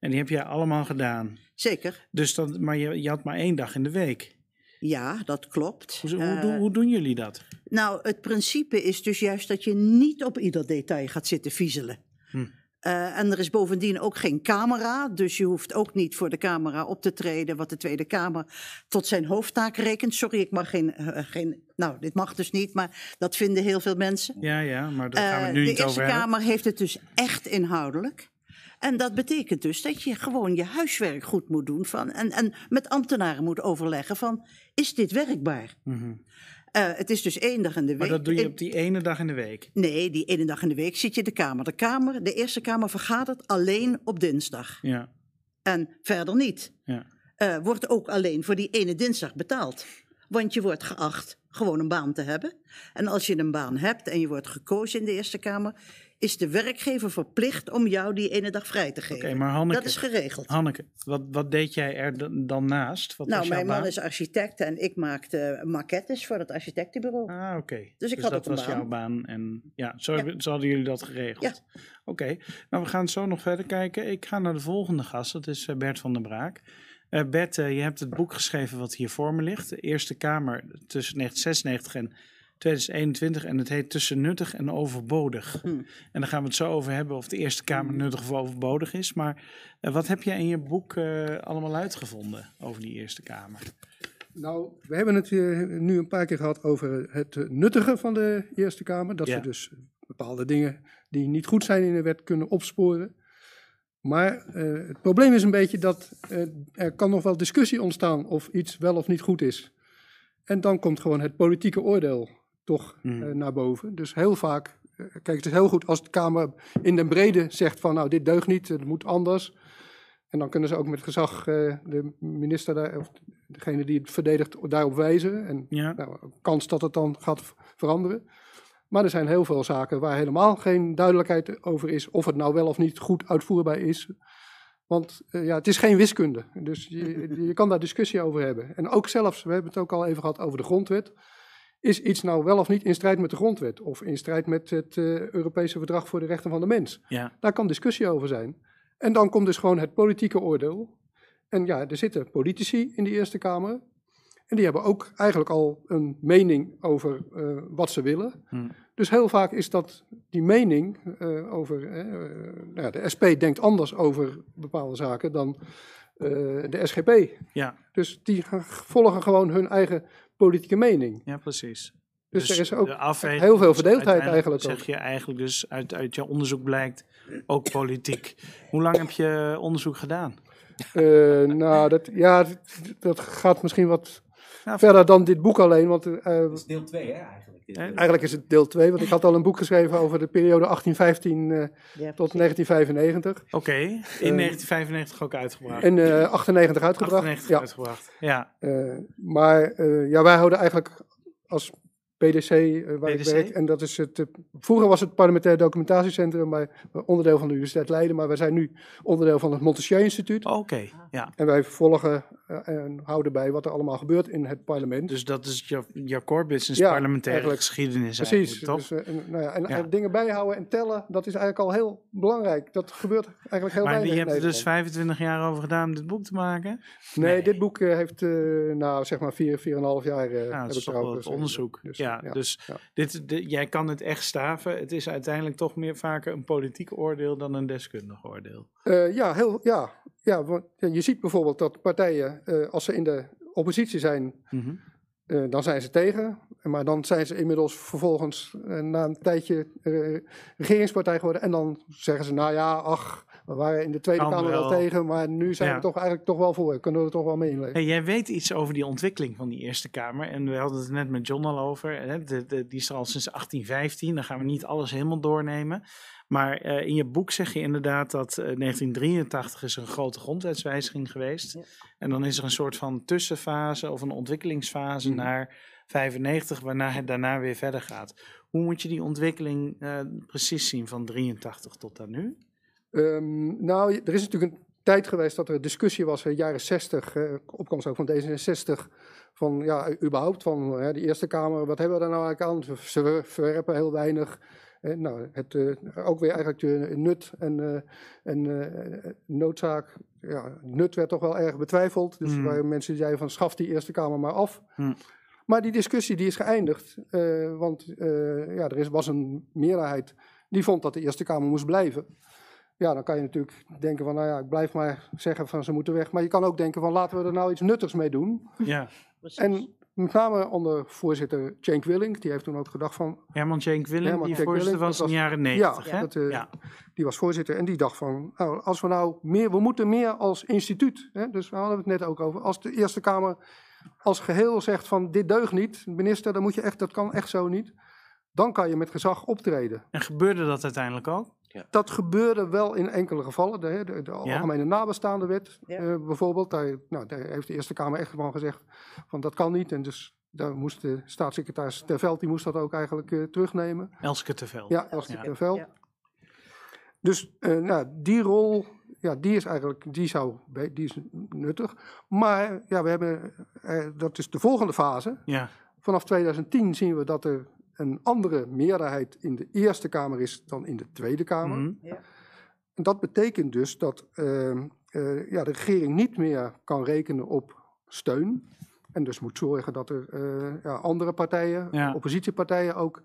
En die heb jij allemaal gedaan. Zeker, Dus dat, maar je, je had maar één dag in de week. ja, dat klopt. Hoe, hoe, doen- hoe doen jullie dat? Nou, het principe is dus juist dat je niet op ieder detail gaat zitten viezelen. Hm. Eh, en er is bovendien ook geen camera, dus je hoeft ook niet voor de camera op te treden, wat de Tweede Kamer tot zijn hoofdtaak rekent. Sorry, ik mag geen, eh, geen. Nou, dit mag dus niet, maar dat vinden heel veel mensen. Ja, ja, maar daar gaan we het nu Eh, de niet Eerste over hebben. Kamer heeft het dus echt inhoudelijk. En dat betekent dus dat je gewoon je huiswerk goed moet doen. Van, en, en met ambtenaren moet overleggen van, is dit werkbaar? Mhm. Eh, het is dus één dag in de week. Maar dat doe je op die ene dag in de week. Nee, die ene dag in de week zit je in de Kamer. De, kamer. de Eerste Kamer vergadert alleen op dinsdag. Ja, En verder niet. ja. Eh, wordt ook alleen voor die ene dinsdag betaald. Want je wordt geacht gewoon een baan te hebben. En als je een baan hebt en je wordt gekozen in de Eerste Kamer, is de werkgever verplicht om jou die ene dag vrij te geven. Oké, maar Hanneke, Dat is geregeld. Hanneke wat, wat deed jij er dan, naast? Wat nou, mijn man baan? is architect en ik maakte maquettes voor het architectenbureau. Ah, oké. Dus ik had dat ook een was baan. jouw baan. En ja, zo, Ja. zo hadden jullie dat geregeld. Oké, nou we gaan zo nog verder kijken. Ik ga naar de volgende gast, dat is eh, Bert van der Braak. Eh, Bert, eh, je hebt het boek geschreven wat hier voor me ligt. De Eerste Kamer tussen 1996 en 2021 en het heet Tussen nuttig en overbodig. Hm. En daar gaan we het zo over hebben of de Eerste Kamer nuttig of overbodig is. Maar eh, wat heb jij in je boek eh, allemaal uitgevonden over die Eerste Kamer? Nou, we hebben het nu een paar keer gehad over het nuttige van de Eerste Kamer. Dat Ja. we dus bepaalde dingen die niet goed zijn in de wet kunnen opsporen. Maar eh, het probleem is een beetje dat eh, er kan nog wel discussie ontstaan of iets wel of niet goed is. En dan komt gewoon het politieke oordeel toch Hmm. eh, naar boven. Dus heel vaak, kijk het is heel goed als de Kamer in den brede zegt van nou dit deugt niet, het moet anders. En dan kunnen ze ook met gezag de minister daar, of degene die het verdedigt daarop wijzen. En Ja, nou, kans dat het dan gaat veranderen. Maar er zijn heel veel zaken waar helemaal geen duidelijkheid over is of het nou wel of niet goed uitvoerbaar is. Want eh, ja, het is geen wiskunde, dus je, je kan daar discussie over hebben. En ook zelfs, we hebben het ook al even gehad over de grondwet. Is iets nou wel of niet in strijd met de grondwet? Of in strijd met het eh, Europese Verdrag voor de Rechten van de Mens? ja. Daar kan discussie over zijn. En dan komt dus gewoon het politieke oordeel. En ja, er zitten politici in de Eerste Kamer. En die hebben ook eigenlijk al een mening over eh, wat ze willen. Hm. Dus heel vaak is dat die mening eh, over. eh, eh, nou de SP denkt anders over bepaalde zaken dan de SGP. Ja, Dus die volgen gewoon hun eigen politieke mening. ja, precies. Dus, er is ook afweging heel veel verdeeldheid uiteindelijk, eigenlijk Zeg je eigenlijk dus uit, uit je onderzoek blijkt ook politiek. Hoe lang heb je onderzoek gedaan? Nou, dat, ja, dat gaat misschien wat Ja, verder dan dit boek alleen. Want eh, Dat is deel 2 hè, eigenlijk. Dit, Eh, eh, eigenlijk is het deel 2. Want ik had al een boek geschreven over de periode 1815 eh, Ja, tot 1995. Oké, in 1995 ook uitgebracht. En eh 98 uitgebracht. 98 ja. uitgebracht. Ja, Eh, maar eh, ja, wij houden eigenlijk als PDC, eh, waar ik werk, en dat is het, eh, vroeger was het Parlementair Documentatiecentrum, maar onderdeel van de Universiteit Leiden, maar wij zijn nu onderdeel van het Montesquieu Instituut. oké. ja. En wij volgen eh, en houden bij wat er allemaal gebeurt in het parlement. Dus dat is je, je core business, Ja, parlementaire eigenlijk. geschiedenis Precies. Dus, eh, en, nou ja, en Ja. eh, dingen bijhouden en tellen, dat is eigenlijk al heel belangrijk. Dat gebeurt eigenlijk heel maar weinig je in hebt er dus Nederland. 25 jaar over gedaan om dit boek te maken? Nee, nee. dit boek eh, heeft, eh, nou zeg maar, vier, vier en een half jaar eh Ja, heb dat is toch wel het onderzoek. Dus, ja, dus. Dit, de- jij kan het echt staven. Het is uiteindelijk toch meer vaker een politiek oordeel dan een deskundig oordeel. Eh, ja, heel, ja, ja, want je ziet bijvoorbeeld dat partijen, eh, als ze in de oppositie zijn, Mhm. eh, dan zijn ze tegen. Maar dan zijn ze inmiddels vervolgens eh, na een tijdje regeringspartij geworden. En dan zeggen ze, nou ja, ach, we waren in de Tweede Kan Kamer wel tegen, maar nu zijn Ja. we toch eigenlijk toch wel voor. Kunnen we er toch wel mee inleven. Hey, jij weet iets over die ontwikkeling van die Eerste Kamer. En we hadden het net met John al over. Hè? De, de- die is er al sinds 1815. Dan gaan we niet alles helemaal doornemen. Maar eh, in je boek zeg je inderdaad dat eh, 1983 is er een grote grondwetswijziging geweest. Ja. En dan is er een soort van tussenfase of een ontwikkelingsfase Mhm. naar 95, waarna het daarna weer verder gaat. Hoe moet je die ontwikkeling eh, precies zien van 83 tot aan nu? Ehm, nou, er is natuurlijk een tijd geweest dat er discussie was in de jaren 60, eh, opkomst ook van D66, van ja, überhaupt van hè, de Eerste Kamer, wat hebben we daar nou eigenlijk aan? Ze ver- verwerpen heel weinig. Eh, nou, het, eh, ook weer eigenlijk de nut en, eh, en eh, noodzaak. Ja, nut werd toch wel erg betwijfeld. Dus Mm. waren mensen die zeiden van schaf die Eerste Kamer maar af. Mm. Maar die discussie die is geëindigd, eh, want eh, ja, er is, was een meerderheid die vond dat de Eerste Kamer moest blijven. Ja, dan kan je natuurlijk denken van, nou ja, ik blijf maar zeggen van ze moeten weg. Maar je kan ook denken van, laten we er nou iets nuttigs mee doen. Ja, precies. En met name onder voorzitter Cenk Willink, die heeft toen ook gedacht van, Herman Cenk Herman die Cenk voorzitter Willink, was in de jaren 90. ja, dat, eh, ja. die was voorzitter. En die dacht van, nou, als we nou meer, we moeten meer als instituut. Hè, dus we hadden het net ook over. Als de Eerste Kamer als geheel zegt van, dit deugt niet, minister, dan moet je echt, dat kan echt zo niet. Dan kan je met gezag optreden. En gebeurde dat uiteindelijk ook? Dat gebeurde wel in enkele gevallen. De, de, de Algemene Nabestaande Wet Ja. eh, bijvoorbeeld. Daar, nou, daar heeft de Eerste Kamer echt van gezegd van dat kan niet. En dus daar moest de staatssecretaris Terveld, die moest dat ook eigenlijk eh, terugnemen. Elske Terveld. Ja, Elske Ja. Terveld. Ja. Dus eh, nou, die rol, ja, die is eigenlijk, die zou, die is nuttig. Maar ja, we hebben, eh, dat is de volgende fase. Ja. Vanaf 2010 zien we dat er een andere meerderheid in de Eerste Kamer is dan in de Tweede Kamer. Mhm. En dat betekent dus dat ehm, eh, ja, de regering niet meer kan rekenen op steun En dus moet zorgen dat er eh, ja, andere partijen, Ja. oppositiepartijen ook,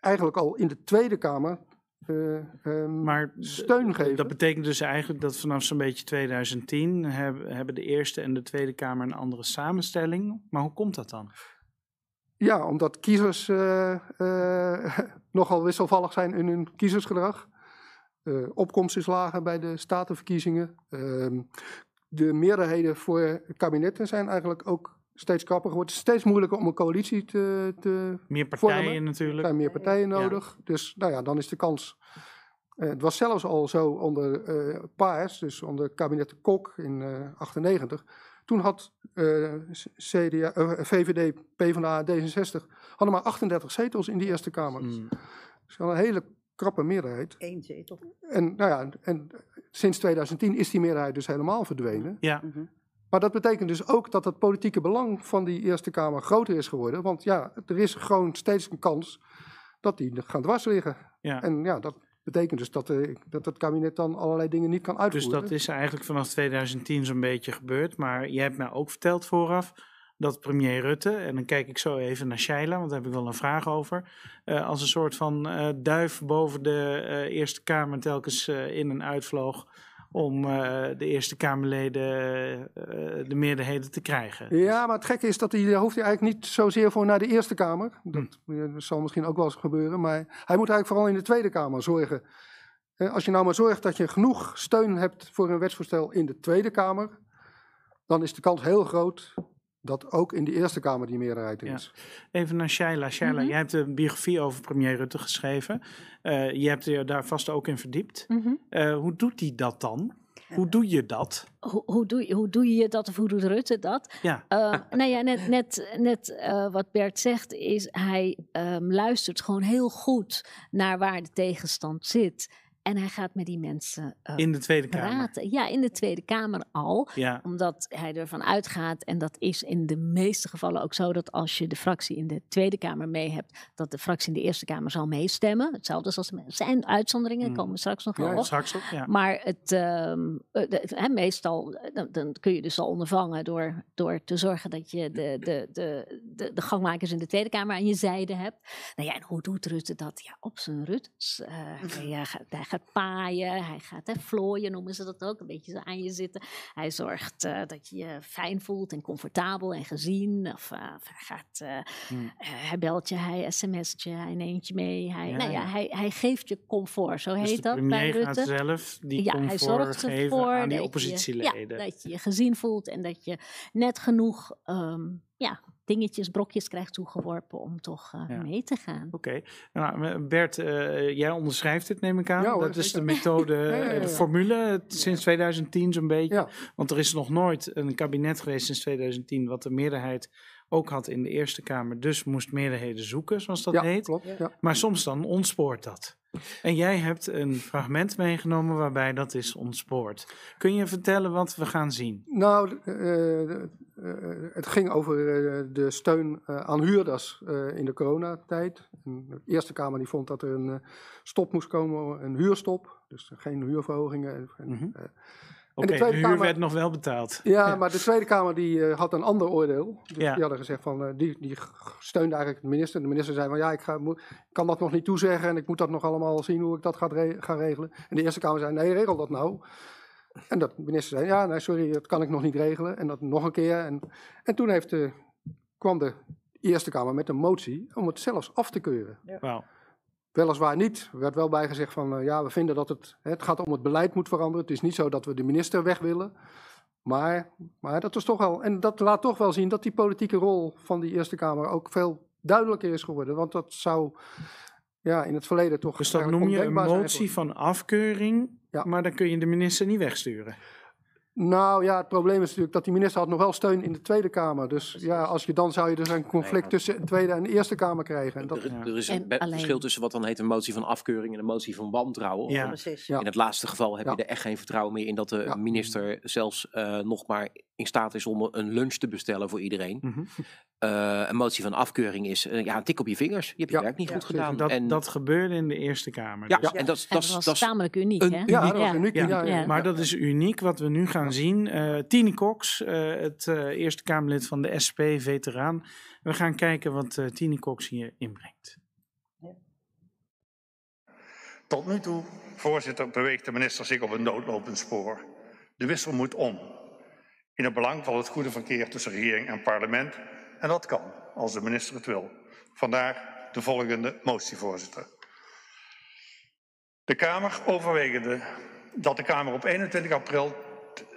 eigenlijk al in de Tweede Kamer eh, ehm, Maar steun geven. dat betekent dus eigenlijk dat vanaf zo'n beetje 2010 hebben, hebben de Eerste en de Tweede Kamer een andere samenstelling. Maar hoe komt dat dan? Ja, omdat kiezers eh, eh, nogal wisselvallig zijn in hun kiezersgedrag. Eh, opkomst is lager bij de statenverkiezingen. Ehm, de meerderheden voor kabinetten zijn eigenlijk ook steeds krapper geworden. Het is steeds moeilijker om een coalitie te, te Meer partijen Vormen. Er natuurlijk. zijn meer partijen nodig. Dus nou ja, dan is de kans. het was zelfs al zo onder Paars, dus onder kabinet Kok in eh 98. Toen had eh, CDA, VVD, PvdA, D66 hadden maar 38 zetels in die Eerste Kamer. Mm. Dus wel een hele krappe meerderheid. Eén zetel. En, nou ja, en sinds 2010 is die meerderheid dus helemaal verdwenen. Ja, Maar dat betekent dus ook dat het politieke belang van die Eerste Kamer groter is geworden. Want ja, er is gewoon steeds een kans dat die gaan dwars liggen. ja. En ja, dat betekent dus dat, eh, dat het kabinet dan allerlei dingen niet kan Dus uitvoeren. dat is eigenlijk vanaf 2010 zo'n beetje gebeurd. Maar je hebt mij ook verteld vooraf dat premier Rutte, en dan kijk ik zo even naar Shaila, want daar heb ik wel een vraag over, eh, als een soort van eh, duif boven de Eerste Kamer telkens in en uitvloog om eh, de Eerste Kamerleden eh, de meerderheden te krijgen. Ja, maar het gekke is dat hij, daar hoeft hij eigenlijk niet zozeer voor naar de Eerste Kamer. Dat, eh, dat zal misschien ook wel eens gebeuren. Maar hij moet eigenlijk vooral in de Tweede Kamer zorgen. Als je nou maar zorgt dat je genoeg steun hebt voor een wetsvoorstel in de Tweede Kamer, dan is de kans heel groot dat ook in de Eerste Kamer die meerderheid Ja. is. Even naar Shaila. Shaila, Mhm. jij hebt een biografie over premier Rutte geschreven. Eh, je hebt je daar vast ook in verdiept. Mhm. Eh, hoe doet hij dat dan? Hoe doe je dat? Hoe, hoe, doe je, hoe doe je dat of hoe doet Rutte dat? Ja. Eh, nou ja, net, net, net eh, wat Bert zegt is, hij ehm, luistert gewoon heel goed naar waar de tegenstand zit. En hij gaat met die mensen eh, In de Tweede Kamer. praten. Ja, in de Tweede Kamer al. Ja. Omdat hij ervan uitgaat, en dat is in de meeste gevallen ook zo, dat als je de fractie in de Tweede Kamer mee hebt, dat de fractie in de Eerste Kamer zal meestemmen. Hetzelfde zoals er zijn uitzonderingen, Mm. komen we straks nog Ja, wel ja. op. Straks ook, ja. Maar het, ehm, eh, de- meestal eh, dan, dan kun je dus al ondervangen door, door te zorgen dat je de, de, de, de, de gangmakers in de Tweede Kamer aan je zijde hebt. Nou ja, en hoe doet Rutte dat? Ja, op zijn hij, eh, gaat, hij gaat paaien, hij gaat hè, vlooien, noemen ze dat ook, een beetje zo aan je zitten. Hij zorgt eh, dat je je fijn voelt en comfortabel en gezien. Of, eh, of hij gaat, eh, hij belt je, hij sms't je, hij neemt je mee. Hij, Ja, nou ja, hij, hij geeft je comfort, zo Dus heet dat bij Rutte zelf die ja, hij zorgt ervoor aan die dat je- oppositieleden. ja, dat je je gezien voelt en dat je net genoeg ehm, ja, dingetjes, brokjes krijgt toegeworpen om toch eh, Ja. mee te gaan. Oké. Nou, Bert, eh, jij onderschrijft het, neem ik aan. Ja hoor, dat is de methode, ja, eh, ja. de formule eh, sinds 2010 zo'n beetje. Ja. Want er is nog nooit een kabinet geweest sinds 2010 wat de meerderheid ook had in de Eerste Kamer. Dus moest meerderheden zoeken, zoals dat ja, heet. klopt. Ja. Maar soms dan ontspoort dat. En jij hebt een fragment meegenomen waarbij dat is ontspoord. Kun je vertellen wat we gaan zien? Nou, eh, eh, het ging over eh, de steun eh, aan huurders eh, in de coronatijd. En De Eerste Kamer die vond dat er een eh, stop moest komen, een huurstop. Dus geen huurverhogingen. En- en, Mhm. Eh, Oké, de huur Kamer- werd nog wel betaald. ja, maar de Tweede Kamer die eh, had een ander oordeel. Dus Ja. die hadden gezegd van, eh, die, die steunde eigenlijk de minister. De minister zei van, ja, ik ga, moet- kan dat nog niet toezeggen en ik moet dat nog allemaal zien hoe ik dat ga, re- ga regelen. En de Eerste Kamer zei, nee, regel dat nou. En dat de minister zei, ja, nee, sorry, dat kan ik nog niet regelen. En dat nog een keer. En, en toen heeft de, kwam de Eerste Kamer met een motie om het zelfs af te keuren. Wauw. Weliswaar niet. Er werd wel bijgezegd van, eh, ja, we vinden dat het, het gaat om het beleid moet veranderen. Het is niet zo dat we de minister weg willen. Maar, maar dat is toch wel, en dat laat toch wel zien dat die politieke rol van die Eerste Kamer ook veel duidelijker is geworden. Want dat zou ja, in het verleden toch. Dus dat noem je een motie van afkeuring, Ja. maar dan kun je de minister niet wegsturen. Nou ja, het probleem is natuurlijk dat die minister had nog wel steun in de Tweede Kamer. Dus ja, als je dan zou je dus een conflict tussen de Tweede en de Eerste Kamer krijgen. En dat, Er, er is En een be- verschil tussen wat dan heet een motie van afkeuring en een motie van wantrouwen. Ja. Precies. Ja. In het laatste geval heb Ja. je er echt geen vertrouwen meer in dat de Ja. minister zelfs eh, nog maar in staat is om een lunch te bestellen voor iedereen. Mhm. Eh, een motie van afkeuring is eh, ja, een tik op je vingers. Je hebt je werk niet Ja. goed gedaan. Dat, en, dat gebeurde in de Eerste Kamer. ja, Dus- en dat, is- En dat, dat is- was dat is tamelijk uniek, een- hè? ja, dat was uniek. Maar dat is uniek wat we nu gaan gaan zien. Eh Tine Cox, eh, het eh, Eerste Kamerlid van de SP, veteraan. We gaan kijken wat eh Tine Cox hier inbrengt. Tot nu toe, voorzitter, beweegt de minister zich op een doodlopend spoor. De wissel moet om. In het belang van het goede verkeer tussen regering en parlement. En dat kan, als de minister het wil. Vandaar de volgende motie, voorzitter. De Kamer overwegende dat de Kamer op 21 april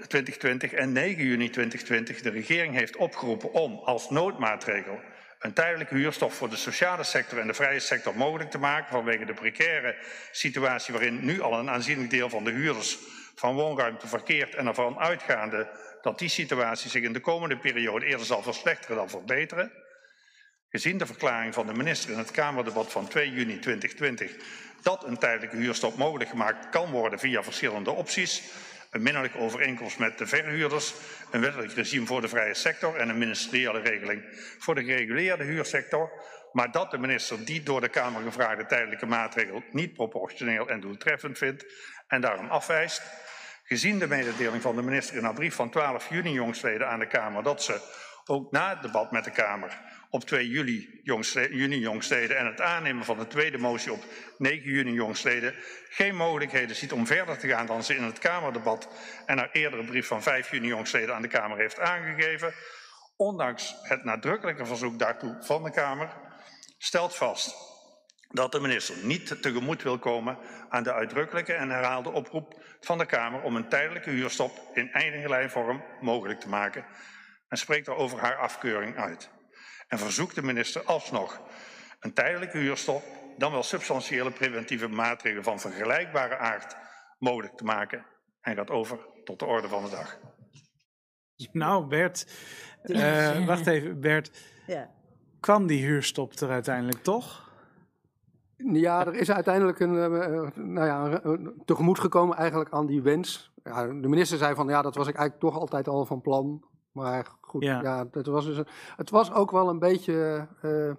2020 en 9 juni 2020 de regering heeft opgeroepen om als noodmaatregel een tijdelijke huurstof voor de sociale sector en de vrije sector mogelijk te maken vanwege de precaire situatie waarin nu al een aanzienlijk deel van de huurders van woonruimte verkeert en ervan uitgaande dat die situatie zich in de komende periode eerder zal verslechteren dan verbeteren. Gezien de verklaring van de minister in het Kamerdebat van 2 juni 2020 dat een tijdelijke huurstop mogelijk gemaakt kan worden via verschillende opties, een minderlijke overeenkomst met de verhuurders, een wettelijk regime voor de vrije sector en een ministeriële regeling voor de gereguleerde huursector, maar dat de minister die door de Kamer gevraagde tijdelijke maatregel niet proportioneel en doeltreffend vindt en daarom afwijst. Gezien de mededeling van de minister in haar brief van 12 juni jongstleden aan de Kamer dat ze ook na het debat met de Kamer op 2 juli jongstleden, juni en het aannemen van de tweede motie op 9 juni jongstleden geen mogelijkheden ziet om verder te gaan dan ze in het Kamerdebat en haar eerdere brief van 5 juni jongstleden aan de Kamer heeft aangegeven, ondanks het nadrukkelijke verzoek daartoe van de Kamer, stelt vast dat de minister niet tegemoet wil komen aan de uitdrukkelijke en herhaalde oproep van de Kamer om een tijdelijke huurstop in eindige vorm mogelijk te maken en spreekt daarover haar afkeuring uit. En verzoekt de minister alsnog een tijdelijke huurstop, dan wel substantiële preventieve maatregelen van vergelijkbare aard mogelijk te maken en gaat over tot de orde van de dag. Nou, Bert, eh, wacht even, Bert. Ja. Kwam die huurstop er uiteindelijk toch? Ja, er is uiteindelijk een, eh, nou ja, tegemoet gekomen eigenlijk aan die wens. Ja, de minister zei van ja, dat was ik eigenlijk toch altijd al van plan. Maar goed, Ja. ja, dat was dus het was ook wel een beetje. eh,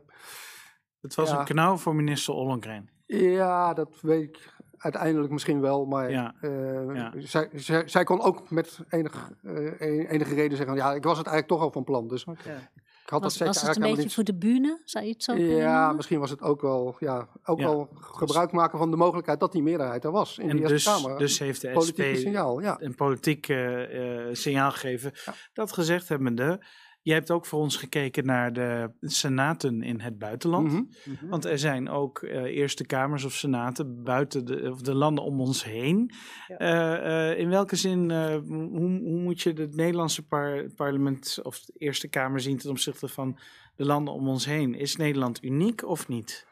Het was Ja. een knauw voor minister Ollongren. ja, dat weet ik uiteindelijk misschien wel. Maar Ja. eh, Ja. Zij, zij, zij kon ook met enig, eh, enige reden zeggen: ja, ik was het eigenlijk toch al van plan. Dus ik had dat Was, zeker was het een beetje voor de bühne? Zou je het zo Ja, noemen? misschien was het ook wel, ja, ook Ja. wel gebruik maken van de mogelijkheid dat die meerderheid er was in En de Eerste dus, Kamer. dus heeft de SP signaal, ja. een politiek eh, eh, signaal gegeven. Dat gezegd hebbende, jij hebt ook voor ons gekeken naar de senaten in het buitenland. Mhm. Want er zijn ook eh, Eerste Kamers of Senaten buiten de, of de landen om ons heen. Ja. Eh, eh, in welke zin, eh, hoe, hoe moet je het Nederlandse par- parlement of de Eerste Kamer zien ten opzichte van de landen om ons heen? Is Nederland uniek of niet?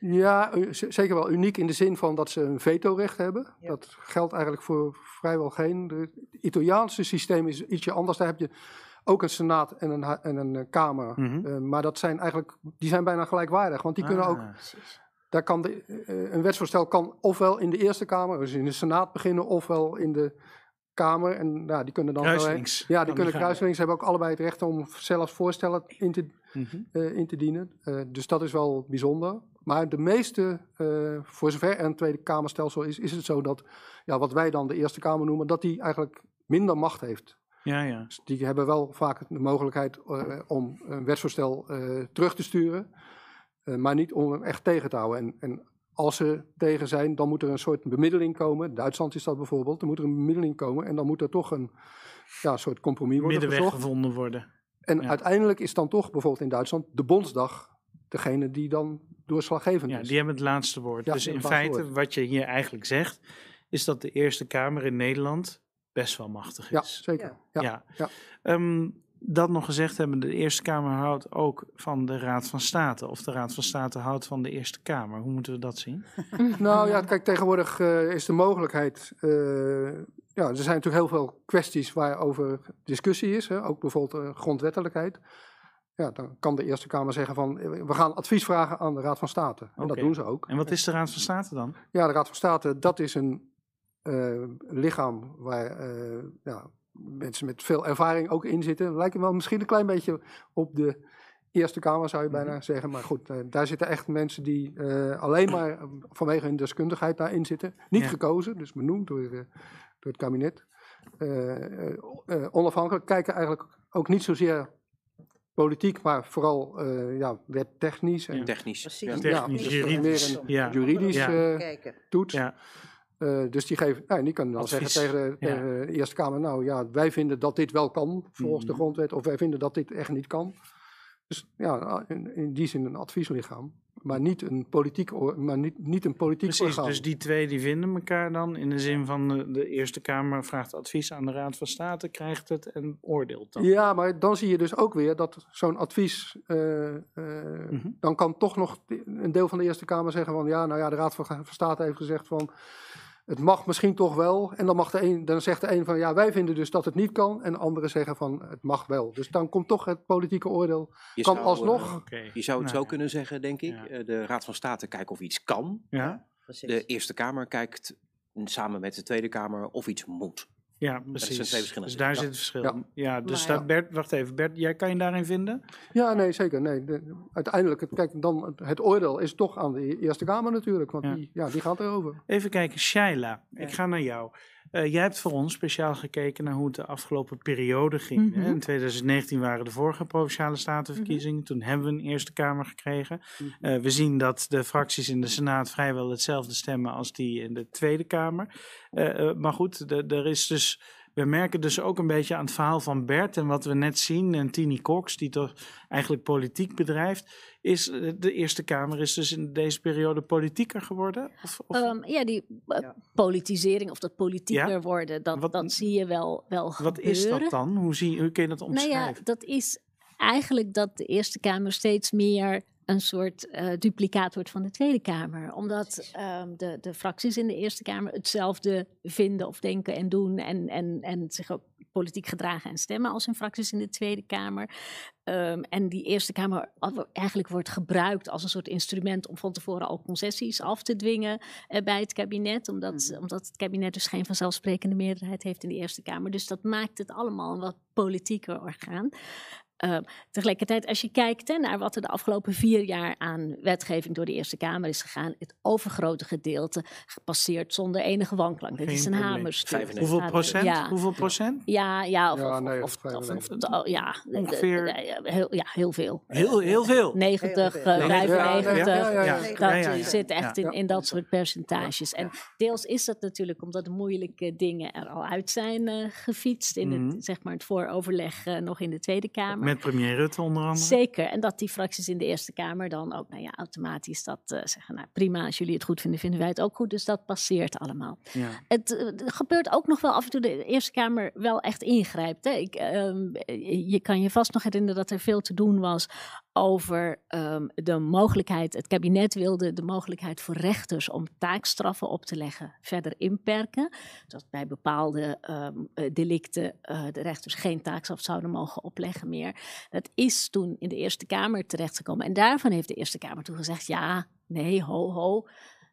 Ja, zeker wel uniek in de zin van dat ze een vetorecht hebben. Ja. Dat geldt eigenlijk voor vrijwel geen. Het Italiaanse systeem is ietsje anders. Daar heb je ook een senaat en een, en een eh, kamer. Mhm. Eh, maar dat zijn eigenlijk, die zijn bijna gelijkwaardig. Want die kunnen ook, Ah, daar kan de, eh, een wetsvoorstel kan ofwel in de Eerste Kamer, dus in de Senaat beginnen, ofwel in de Kamer. En ja, die kunnen dan. Ja, die kan kunnen die hebben ook allebei het recht om zelf voorstellen in te, Mhm. in te dienen. Dus dat is wel bijzonder. Maar de meeste, voor zover er een Tweede Kamerstelsel is, is het zo dat ja, wat wij dan de Eerste Kamer noemen, dat die eigenlijk minder macht heeft. Ja, ja. Dus die hebben wel vaak de mogelijkheid eh, om een wetsvoorstel eh, terug te sturen, eh, maar niet om hem echt tegen te houden. En, en als ze tegen zijn, dan moet er een soort bemiddeling komen. Duitsland is dat bijvoorbeeld. Dan moet er een bemiddeling komen en dan moet er toch een ja, soort compromis worden Middenweg gezocht. gevonden worden. En Ja. uiteindelijk is dan toch bijvoorbeeld in Duitsland de Bondsdag degene die dan doorslaggevend Ja, is. die hebben het laatste woord. Ja, dus in feite, wat je hier eigenlijk zegt, is dat de Eerste Kamer in Nederland best wel machtig Ja, is. zeker. Ja. Ja. ja. Ehm, dat nog gezegd hebben, de Eerste Kamer houdt ook van de Raad van State. Of de Raad van State houdt van de Eerste Kamer. Hoe moeten we dat zien? Nou ja, kijk, tegenwoordig eh, is de mogelijkheid. eh, ja, er zijn natuurlijk heel veel kwesties waarover discussie is. Hè, ook bijvoorbeeld eh, grondwettelijkheid. Ja, dan kan de Eerste Kamer zeggen van we gaan advies vragen aan de Raad van State. En dat doen ze ook. En wat is de Raad van State dan? Ja, de Raad van State, dat is een lichaam waar eh, ja, mensen met veel ervaring ook in zitten. Lijken wel misschien een klein beetje op de Eerste Kamer, zou je bijna zeggen. Maar goed, eh, daar zitten echt mensen die eh, alleen maar eh, vanwege hun deskundigheid daarin zitten. Niet Ja. gekozen, dus benoemd door, eh, door het kabinet. eh, eh, eh, onafhankelijk, kijken eigenlijk ook niet zozeer politiek, maar vooral eh ja, wettechnisch. En, Technisch. Precies. Ja. ja, Technisch, dus juridisch. meer een Ja. juridisch Ja. eh, toets. Eh, dus die, geven, nou, die kunnen dan Advies. zeggen tegen, de, Ja. tegen de Eerste Kamer, nou ja, wij vinden dat dit wel kan volgens de Mhm. grondwet, of wij vinden dat dit echt niet kan. Dus ja, in, in die zin een advieslichaam, maar niet een politiek, maar niet, niet een politiek Precies, orgaan. dus die twee die vinden elkaar dan in de zin van de, de Eerste Kamer vraagt advies aan de Raad van State, krijgt het en oordeelt dan. Ja, maar dan zie je dus ook weer dat zo'n advies, eh, eh, Mhm. dan kan toch nog een deel van de Eerste Kamer zeggen van, ja, nou ja, de Raad van, van State heeft gezegd van, het mag misschien toch wel. En dan, mag de een, dan zegt de een van, ja, wij vinden dus dat het niet kan. En de anderen zeggen van, het mag wel. Dus dan komt toch het politieke oordeel, Je kan zou, alsnog. je zou het Nou, zo kunnen zeggen, denk ik. Ja. Eh, De Raad van State kijkt of iets kan. Ja, Precies. De Eerste Kamer kijkt samen met de Tweede Kamer of iets moet. Ja zijn precies. twee verschillende dus daar dingen. zit het verschil. Ja. Ja, dus daar, Bert, wacht even, Bert, jij kan je daarin vinden? Ja, nee, zeker. Nee, de- uiteindelijk, het, kijk, dan, het, het oordeel is toch aan de Eerste Kamer natuurlijk. Want Ja. Die, ja, die gaat erover. Even kijken, Shaila, ik ga naar jou. Eh, jij hebt voor ons speciaal gekeken naar hoe het de afgelopen periode ging. hè? Mhm. In 2019 waren de vorige provinciale statenverkiezingen. Toen hebben we een Eerste Kamer gekregen. Eh, we zien dat de fracties in de Senaat vrijwel hetzelfde stemmen als die in de Tweede Kamer. Eh, maar goed, er is dus. We merken dus ook een beetje aan het verhaal van Bert en wat we net zien. En Tini Cox, die toch eigenlijk politiek bedrijft. Is eh, de Eerste Kamer is dus in deze periode politieker geworden? Of, of- Ehm, ja, die eh, Ja. politisering of dat politieker Ja? worden, dat, Wat- dat zie je wel, wel Wat is dat gebeuren. dan? Hoe, zie, hoe kun je dat Nou omschrijven? ja, dat is eigenlijk dat de Eerste Kamer steeds meer een soort eh, duplicaat wordt van de Tweede Kamer. Omdat ehm, de, de fracties in de Eerste Kamer hetzelfde vinden of denken en doen. En, en, en zich ook politiek gedragen en stemmen als hun fracties in de Tweede Kamer. Ehm, en die Eerste Kamer eigenlijk wordt gebruikt als een soort instrument om van tevoren al concessies af te dwingen eh, bij het kabinet. Omdat, omdat het kabinet dus geen vanzelfsprekende meerderheid heeft in de Eerste Kamer. Dus dat maakt het allemaal een wat politieker orgaan. Ehm, tegelijkertijd, als je kijkt hè, naar wat er de afgelopen vier jaar aan wetgeving door de Eerste Kamer is gegaan, het overgrote gedeelte gepasseerd zonder enige wanklank. Dit Geen is een hamerstuk. 95. Hoeveel procent? Ja, Hoeveel procent? ja, ja, of, Ja, of- nee, of, of, of- 95. of- ja, Ongeveer- eh, eh, heel, ja, heel veel. Heel, heel veel. 90, Heel veel. eh, Ja, 95. ja, ja, ja. Ja, Dat zit echt Ja. in, in dat soort percentages. En deels is dat natuurlijk omdat de moeilijke dingen er al uit zijn eh, gefietst. In Mhm. het, zeg maar, het vooroverleg eh, nog in de Tweede Kamer. Met premier Rutte onder andere. Zeker. En dat die fracties in de Eerste Kamer dan ook nou ja, automatisch dat eh, zeggen. Nou prima, als jullie het goed vinden, vinden wij het ook goed. Dus dat passeert allemaal. Ja. Het eh, gebeurt ook nog wel af en toe de Eerste Kamer wel echt ingrijpt. Hè. Ik, ehm, je kan je vast nog herinneren dat er veel te doen was over ehm, de mogelijkheid, het kabinet wilde de mogelijkheid voor rechters om taakstraffen op te leggen verder inperken. Dat bij bepaalde ehm, eh, delicten de rechters geen taakstraf zouden mogen opleggen meer. Dat is toen in de Eerste Kamer terechtgekomen. En daarvan heeft de Eerste Kamer toen gezegd, ja, nee, ho, ho.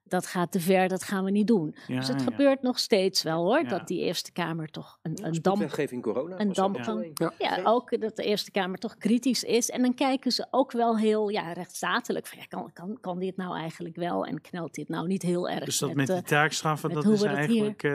Dat gaat te ver, dat gaan we niet doen. Ja, dus het ja. gebeurt nog steeds wel hoor, Ja. dat die Eerste Kamer toch een, een damp corona. een damp een. Ja. ja, ook dat de Eerste Kamer toch kritisch is. En dan kijken ze ook wel heel ja, rechtsstatelijk van ja, kan, kan, kan dit nou eigenlijk wel en knelt dit nou niet heel erg? Dus dat met, met die taakstraffen, dat is eigenlijk eh,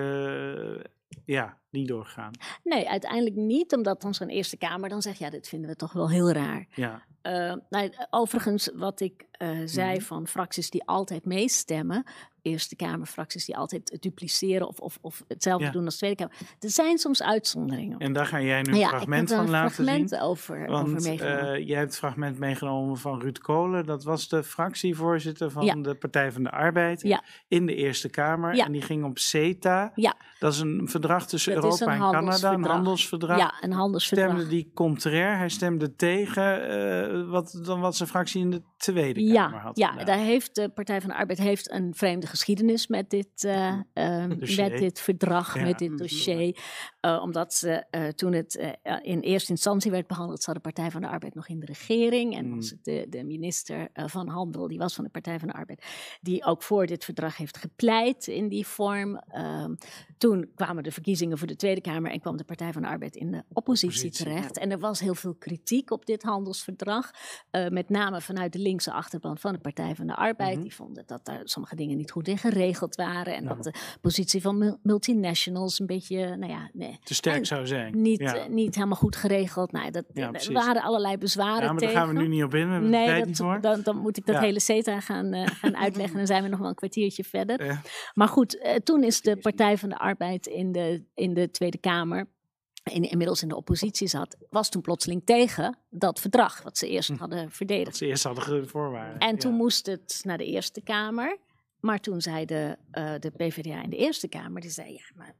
ja, niet doorgaan. Nee, uiteindelijk niet, omdat dan zo'n Eerste Kamer dan zegt ja, dit vinden we toch wel heel raar. Ja. Eh, nou, overigens, wat ik eh, zei Mhm. van fracties die altijd meestemmen, Eerste Kamerfracties die altijd dupliceren of, of, of hetzelfde Ja. doen als Tweede Kamer. Er zijn soms uitzonderingen. En daar ga jij nu een ja, fragment ik heb van een laten fragment zien. over, over Want meegenomen. eh, jij hebt het fragment meegenomen van Ruud Kolen. Dat was de fractievoorzitter van Ja. de Partij van de Arbeid in de Eerste Kamer. En die ging op CETA. Ja. Dat is een verdrag tussen Dat Europa en Canada, een handelsverdrag. ja, een handelsverdrag. Stemde die contrair. Hij stemde tegen eh, wat, dan wat zijn fractie in de Tweede Kamer had ja daar heeft de Partij van de Arbeid heeft een vreemde geschiedenis met dit, eh, ehm, met dit verdrag, Ja. met dit dossier. Eh, omdat ze eh, toen het in eerste instantie werd behandeld, zat de Partij van de Arbeid nog in de regering. En Mm. was het de, de minister van Handel, die was van de Partij van de Arbeid, die ook voor dit verdrag heeft gepleit in die vorm. Ehm, toen kwamen de verkiezingen voor de Tweede Kamer en kwam de Partij van de Arbeid in de oppositie, terecht. En er was heel veel kritiek op dit handelsverdrag. met name vanuit de linkse achterban van de Partij van de Arbeid. Mhm. Die vonden dat daar sommige dingen niet goed in geregeld waren. En Ja. dat de positie van mul- multinationals een beetje, nou ja, nee, Te sterk zou zijn. niet, ja. eh, niet helemaal goed geregeld. Nou, dat, er precies. waren allerlei bezwaren ja, maar daar gaan we nu niet op in. We hebben de Nee, tijd dat, niet voor. dan, dan moet ik dat hele CETA gaan, eh, gaan uitleggen. Dan zijn we nog wel een kwartiertje verder. Maar goed, eh, toen is de Partij van de Arbeid in de, in de Tweede Kamer, in, inmiddels in de oppositie zat, was toen plotseling tegen dat verdrag wat ze eerst Hm. hadden verdedigd. ze eerst hadden voorwaarden. En toen Ja. moest het naar de Eerste Kamer. Maar toen zei de, eh, de PvdA in de Eerste Kamer, die zei, ja, maar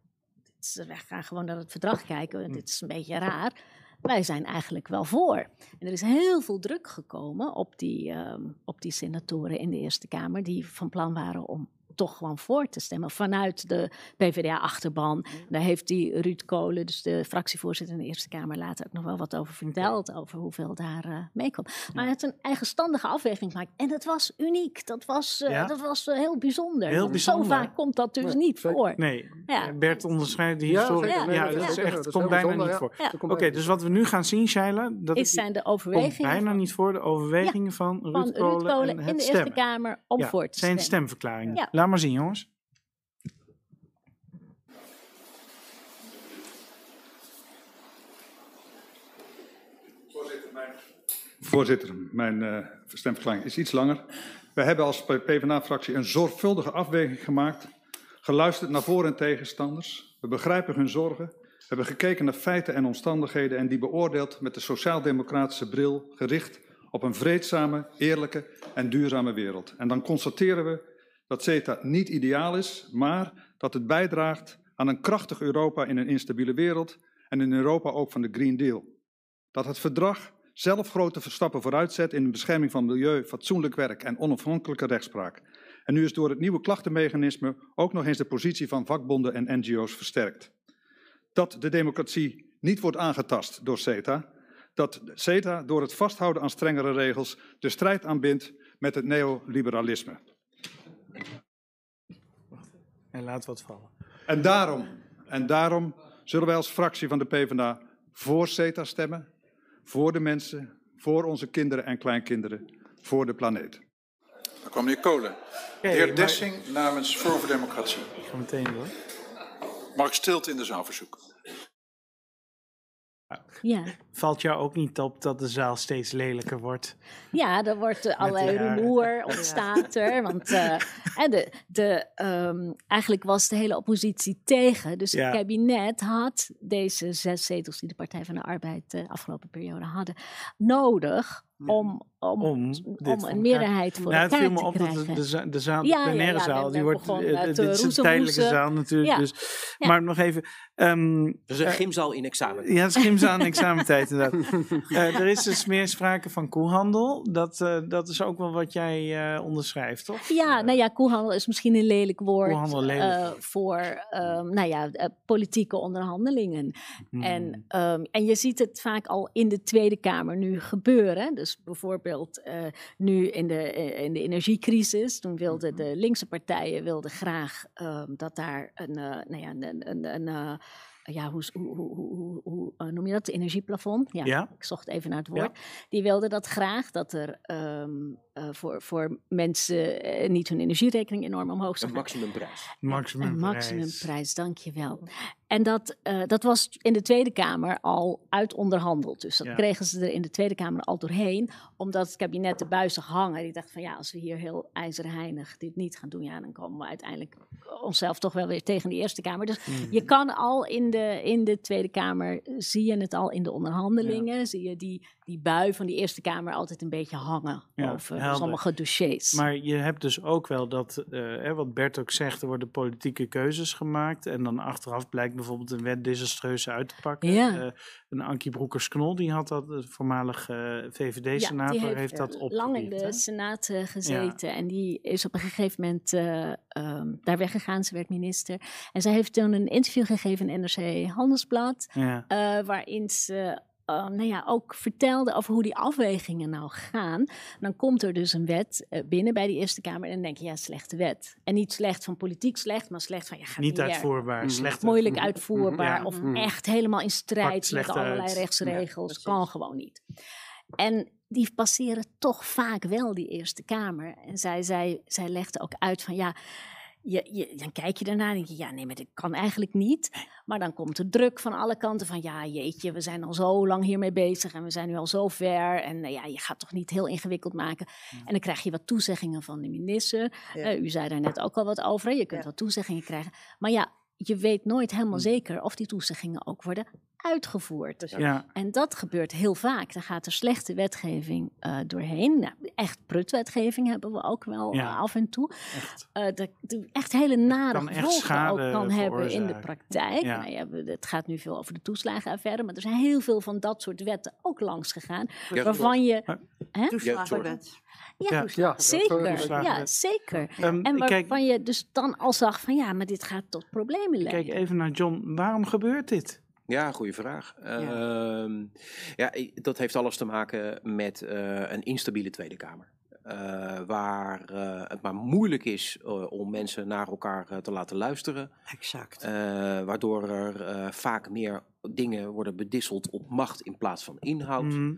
wij gaan gewoon naar het verdrag kijken, Hm. want dit is een beetje raar. Wij zijn eigenlijk wel voor. En er is heel veel druk gekomen op die, ehm, op die senatoren in de Eerste Kamer, die van plan waren om toch gewoon voor te stemmen vanuit de PvdA-achterban. Daar heeft die Ruud Kolen, dus de fractievoorzitter in de Eerste Kamer, later ook nog wel wat over verteld, over hoeveel daar meekomt. Maar heeft een eigenstandige afweging gemaakt. En dat was uniek. Dat was, eh, Ja? dat was eh, heel bijzonder. Heel bijzonder. Zo vaak komt dat dus Nee, niet voor. Nee, Ja. Bert onderschrijft de Ja, historie. Ja, dat is echt, dat komt bijna niet voor. Komt Oké, dus wat we nu gaan zien, Shaila, dat Is zijn de komt overwegingen bijna van, niet voor de overwegingen van van Ruud Ruud Kolen, Kolen en in de het Eerste stemmen. Kamer om Ja, voor te het zijn stemmen. stemverklaringen. Ja. Maar zien, jongens. Voorzitter, mijn eh, stemverklaring is iets langer. We hebben als PvdA-fractie een zorgvuldige afweging gemaakt, geluisterd naar voor- en tegenstanders. We begrijpen hun zorgen, hebben gekeken naar feiten en omstandigheden en die beoordeeld met de sociaal-democratische bril gericht op een vreedzame, eerlijke en duurzame wereld. En dan constateren we dat CETA niet ideaal is, maar dat het bijdraagt aan een krachtig Europa in een instabiele wereld en in Europa ook van de Green Deal. Dat het verdrag zelf grote stappen vooruit zet in de bescherming van milieu, fatsoenlijk werk en onafhankelijke rechtspraak. En nu is door het nieuwe klachtenmechanisme ook nog eens de positie van vakbonden en NGO's versterkt. Dat de democratie niet wordt aangetast door CETA, dat CETA door het vasthouden aan strengere regels de strijd aanbindt met het neoliberalisme. En laat wat vallen. En daarom, en daarom zullen wij als fractie van de PvdA voor CETA stemmen, voor de mensen, voor onze kinderen en kleinkinderen, voor de planeet. Dan kwam meneer Kolen. De maar- heer Dessing namens Forum voor Democratie. Ik ga meteen door. Mag ik stilte in de zaal verzoeken? Ja. Valt jou ook niet op dat de zaal steeds lelijker wordt? Ja, er wordt uh, allerlei rumoer ontstaat er. Want uh, de, de, um, eigenlijk was de hele oppositie tegen. Dus Ja. het kabinet had deze zes zetels die de Partij van de Arbeid de afgelopen periode hadden, nodig om, om, Om, om, dit voor een elkaar- meerderheid voor Nou, het viel me te op dat krijgen. de, de, za- de zaal, de Ja, ja, plenaire ja, zaal, die wordt, eh, met, dit eh, is een tijdelijke zaal natuurlijk. Ja. Dus, Ja. Maar nog even, ehm, Dat is een gymzaal in examen. Ja, het is gymzaal en examentijd inderdaad. Eh, er is dus meer sprake van koehandel. Dat, eh, dat is ook wel wat jij eh, onderschrijft, toch? Ja, nou ja, koehandel is misschien een lelijk woord Koehandel, lelijk. eh, voor ehm, nou ja, eh, politieke onderhandelingen. Hmm. En, ehm, en je ziet het vaak al in de Tweede Kamer nu gebeuren. Dus bijvoorbeeld eh, nu in de, eh, in de energiecrisis, toen wilden de linkse partijen wilden graag ehm, dat daar een, eh, nou ja, een, een, een ja, hoe, hoe, hoe, hoe, noem je dat? Energieplafond? Ja, Ja. ik zocht even naar het woord. Die wilden dat graag, dat er ehm, eh, voor, voor mensen niet hun energierekening enorm omhoog zou Een maximumprijs. Maximumprijs. Een maximumprijs, dankjewel. En dat, eh, dat was in de Tweede Kamer al uitonderhandeld. Dus dat Ja. kregen ze er in de Tweede Kamer al doorheen. Omdat het kabinet de buis zag hangen. Die dacht van ja, als we hier heel ijzerheinig dit niet gaan doen... ja, dan komen we uiteindelijk onszelf toch wel weer tegen de Eerste Kamer. Dus Mhm. je kan al in de, in de Tweede Kamer... zie je het al in de onderhandelingen... zie je die, die bui van die Eerste Kamer altijd een beetje hangen... Ja, over sommige dossiers. Maar je hebt dus ook wel dat, eh, hè, wat Bert ook zegt, er worden politieke keuzes gemaakt. En dan achteraf blijkt bijvoorbeeld een wet desastreus uit te pakken. Ja. Eh, een Ankie Broekers-Knol, die had dat, de voormalige eh, VVD-senator, die heeft, dat opgericht. lang in de hè? Senaat gezeten. En die is op een gegeven moment eh, ehm, daar weggegaan. Ze werd minister. En zij heeft toen een interview gegeven in NRC Handelsblad. Waarin ze eh, nou ja, ook vertelde over hoe die afwegingen nou gaan, dan komt er dus een wet eh, binnen bij die Eerste Kamer en dan denk je, ja, slechte wet. En niet slecht van politiek slecht, maar slecht van, ja, gaat Niet uitvoerbaar, slecht Moeilijk uitvoerbaar. uitvoerbaar Ja. of Mhm. echt helemaal in strijd met allerlei uit. rechtsregels. kan gewoon niet. En die passeren toch vaak wel die Eerste Kamer. En zij, zij, zij legde ook uit van ja, je, je, dan kijk je daarna en denk je, ja nee, maar dit kan eigenlijk niet. Maar dan komt er druk van alle kanten van ja, jeetje, we zijn al zo lang hiermee bezig en we zijn nu al zo ver. En nou ja, je gaat toch niet heel ingewikkeld maken. En dan krijg je wat toezeggingen van de minister. Ja. Eh, u zei daar net ook al wat over, hè, je kunt wat toezeggingen krijgen. Maar ja, je weet nooit helemaal zeker of die toezeggingen ook worden uitgevoerd. Ja. En dat gebeurt heel vaak. Dan gaat er slechte wetgeving eh, doorheen. Nou, echt prutwetgeving hebben we ook wel Ja. eh, af en toe. Echt. Eh, dat dat echt hele nare kan echt gevolgen ook kan hebben in de praktijk. Ja. Nou ja, het gaat nu veel over de toeslagenaffaire, maar er zijn heel veel van dat soort wetten ook langs gegaan. Ja, waarvan je... Hè? Toeslagenwet. Ja, Ja. Ja, zeker. Ja, toeslagenwet. zeker. Ehm, En kijk- waarvan je dus dan al zag van ja, maar dit gaat tot problemen leiden. Kijk even naar John. Waarom gebeurt dit? Ja, goede vraag. Ja. ja, i- dat heeft alles te maken met eh, een instabiele Tweede Kamer. Eh, waar eh, het maar moeilijk is eh, om mensen naar elkaar eh, te laten luisteren. Exact. Eh, waardoor er eh, vaak meer dingen worden bedisseld op macht in plaats van inhoud. Mhm.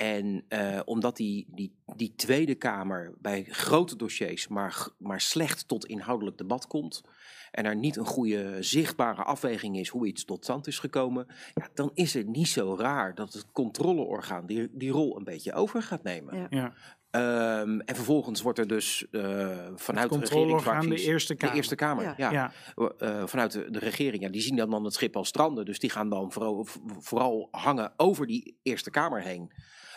En eh, omdat die, die, die Tweede Kamer bij grote dossiers maar, maar slecht tot inhoudelijk debat komt. En er niet een goede zichtbare afweging is hoe iets tot stand is gekomen. Ja, dan is het niet zo raar dat het controleorgaan die, die rol een beetje over gaat nemen. Ja. Ja. Ehm, en vervolgens wordt er dus eh, vanuit de regeringsfracties... de Eerste Kamer. De Eerste Kamer, Ja. ja. Ja. Eh, vanuit de, de regering, ja, die zien dan, dan het schip al stranden. Dus die gaan dan vooral, vooral hangen over die Eerste Kamer heen.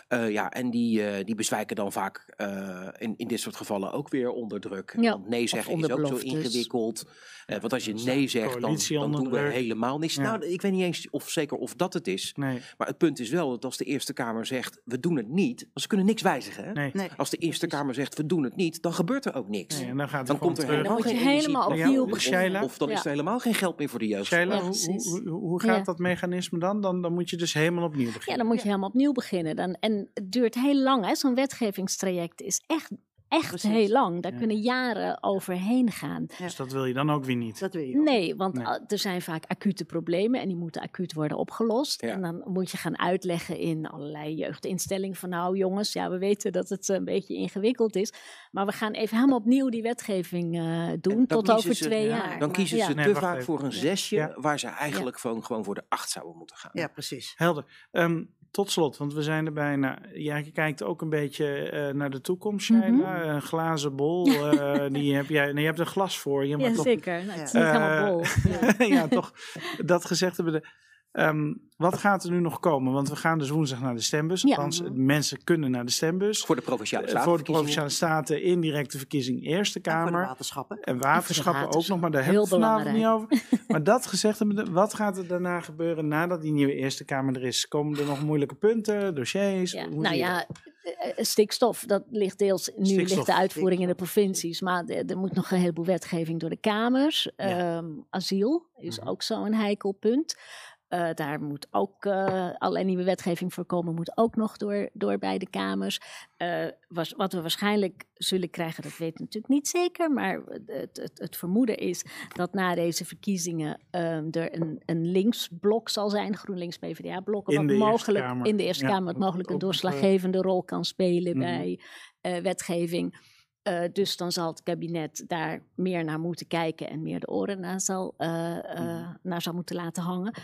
Eh, ja, en die, eh, die bezwijken dan vaak eh, in, in dit soort gevallen ook weer onder druk. Ja, Want nee zeggen is ook zo ingewikkeld. Eh, want als je nee zegt, dan, dan doen we helemaal niks. Ja. Nou, ik weet niet eens of zeker of dat het is. Nee. Maar het punt is wel dat als de Eerste Kamer zegt, we doen het niet. Want ze kunnen niks wijzigen. Hè? Nee. Nee. Als de Eerste Kamer zegt, we doen het niet, dan gebeurt er ook niks. Nee, en dan gaat Dan komt er helemaal geen helemaal meer. opnieuw Of- beginnen. Of, dan is Ja. er helemaal geen geld meer voor de jeugd. Sheila, Ja, hoe, hoe, gaat Ja. dat mechanisme dan? dan? Dan moet je dus helemaal opnieuw Ja, beginnen. dan moet je helemaal opnieuw beginnen. Dan, en het duurt heel lang. hè. Zo'n wetgevingstraject is echt, echt Precies. heel lang. Daar Ja. kunnen jaren overheen gaan. Dus dat wil je dan ook weer niet. Dat weet je ook. Nee, want Nee. er zijn vaak acute problemen en die moeten acuut worden opgelost. Ja. En dan moet je gaan uitleggen in allerlei jeugdinstellingen van nou jongens, ja we weten dat het een beetje ingewikkeld is. Maar we gaan even helemaal opnieuw die wetgeving eh, doen tot over ze- twee ja, jaar. Dan kiezen Ja. ze te vaak even. voor een zesje, Ja. waar ze eigenlijk gewoon, gewoon voor de acht zouden moeten gaan. Ja, precies. Helder. Ehm, tot slot, want we zijn er bijna. Ja, je kijkt ook een beetje eh, naar de toekomst, Mhm. Sheila. Een glazen bol, eh, die heb jij. Nee, je hebt een glas voor je. Maar Ja, toch, zeker. Nou, het is niet helemaal Eh, bol. Ja. ja, toch. Dat gezegd hebben. Ehm, wat gaat er nu nog komen? Want we gaan dus woensdag naar de stembus. Ja. Althans, mensen kunnen naar de stembus. Voor de Provinciale Eh, Staten. voor de Provinciale Staten, indirecte verkiezing Eerste En voor de Kamer. waterschappen. En waterschappen En de ook nog, maar daar hebben we het vanavond niet over. Maar dat gezegd hebben, wat gaat er daarna gebeuren nadat die nieuwe Eerste Kamer er is? Komen er nog moeilijke punten, dossiers? Ja, Hoe nou ja, eh, eh, stikstof, dat ligt deels. Nu ligt de uitvoering in de provincies, maar er, er moet nog een heleboel wetgeving door de kamers. Ehm, asiel is Mhm. ook zo'n heikel punt. Eh, daar moet ook uh, allerlei nieuwe wetgeving voor komen, moet ook nog door, door beide kamers. Uh, was, wat we waarschijnlijk zullen krijgen, dat weet ik natuurlijk niet zeker, maar het, het, het vermoeden is dat na deze verkiezingen um, er een, een linksblok zal zijn, GroenLinks PvdA-blok, wat mogelijk Kamer. in de Eerste ja, Kamer, wat mogelijk een doorslaggevende rol kan spelen mm. bij wetgeving. Uh, dus dan zal het kabinet daar meer naar moeten kijken en meer de oren naar zal, uh, mm. naar zal moeten laten hangen.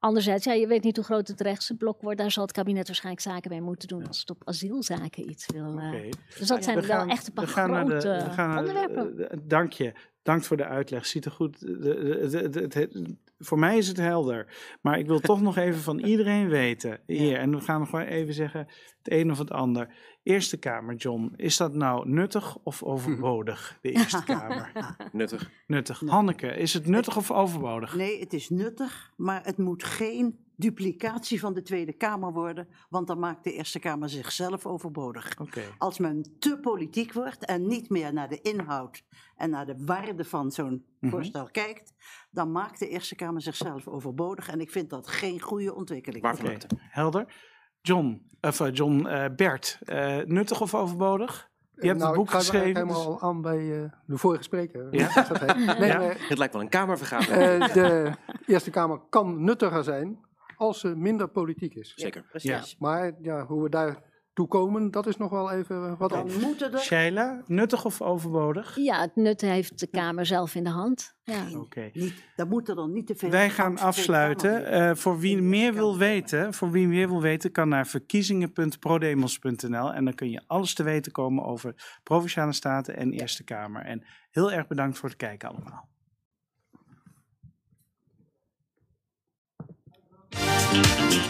Anderzijds, ja, je weet niet hoe groot het rechtse blok wordt. Daar zal het kabinet waarschijnlijk zaken bij moeten doen als het op asielzaken iets wil. Okay. Dus dat zijn we wel gaan, echt een paar we grote naar de, we gaan onderwerpen. De, dank je. Dank voor de uitleg. Ziet er goed. De, de, de, voor mij is het helder. Maar ik wil toch nog even van iedereen weten. Hier, en we gaan nog even zeggen het een of het ander. Eerste Kamer, John. Is dat nou nuttig of overbodig, de Eerste Kamer? nuttig. Nuttig. Hanneke, is het nuttig of overbodig? Nee, het is nuttig, maar het moet geen duplicatie van de Tweede Kamer worden, want dan maakt de Eerste Kamer zichzelf overbodig. Oké. Als men te politiek wordt en niet meer naar de inhoud en naar de waarde van zo'n Mhm. voorstel kijkt, dan maakt de Eerste Kamer zichzelf overbodig. En ik vind dat geen goede ontwikkeling. Acte. helder. John, of eh, John eh, Bert, eh, nuttig of overbodig? Je hebt nou, het boek ik ga geschreven. eigenlijk dus- helemaal aan bij eh, de vorige spreker. Ja? Dat. Nee, Ja. Het lijkt wel een kamervergadering. eh, de Eerste Kamer kan nuttiger zijn als ze minder politiek is. Zeker. Precies. Maar ja, hoe we daartoe komen, dat is nog wel even wat Dan anders. moeten er Shaila, nuttig of overbodig? Ja, het nut heeft de Kamer zelf in de hand. Ja. Oké. niet, dan moeten er niet te veel. Wij gaan afsluiten. Eh, voor wie meer wil weten, voor wie meer wil weten, kan naar verkiezingen.prodemos.nl en dan kun je alles te weten komen over Provinciale Staten en Eerste Kamer. En heel erg bedankt voor het kijken allemaal. Thank you.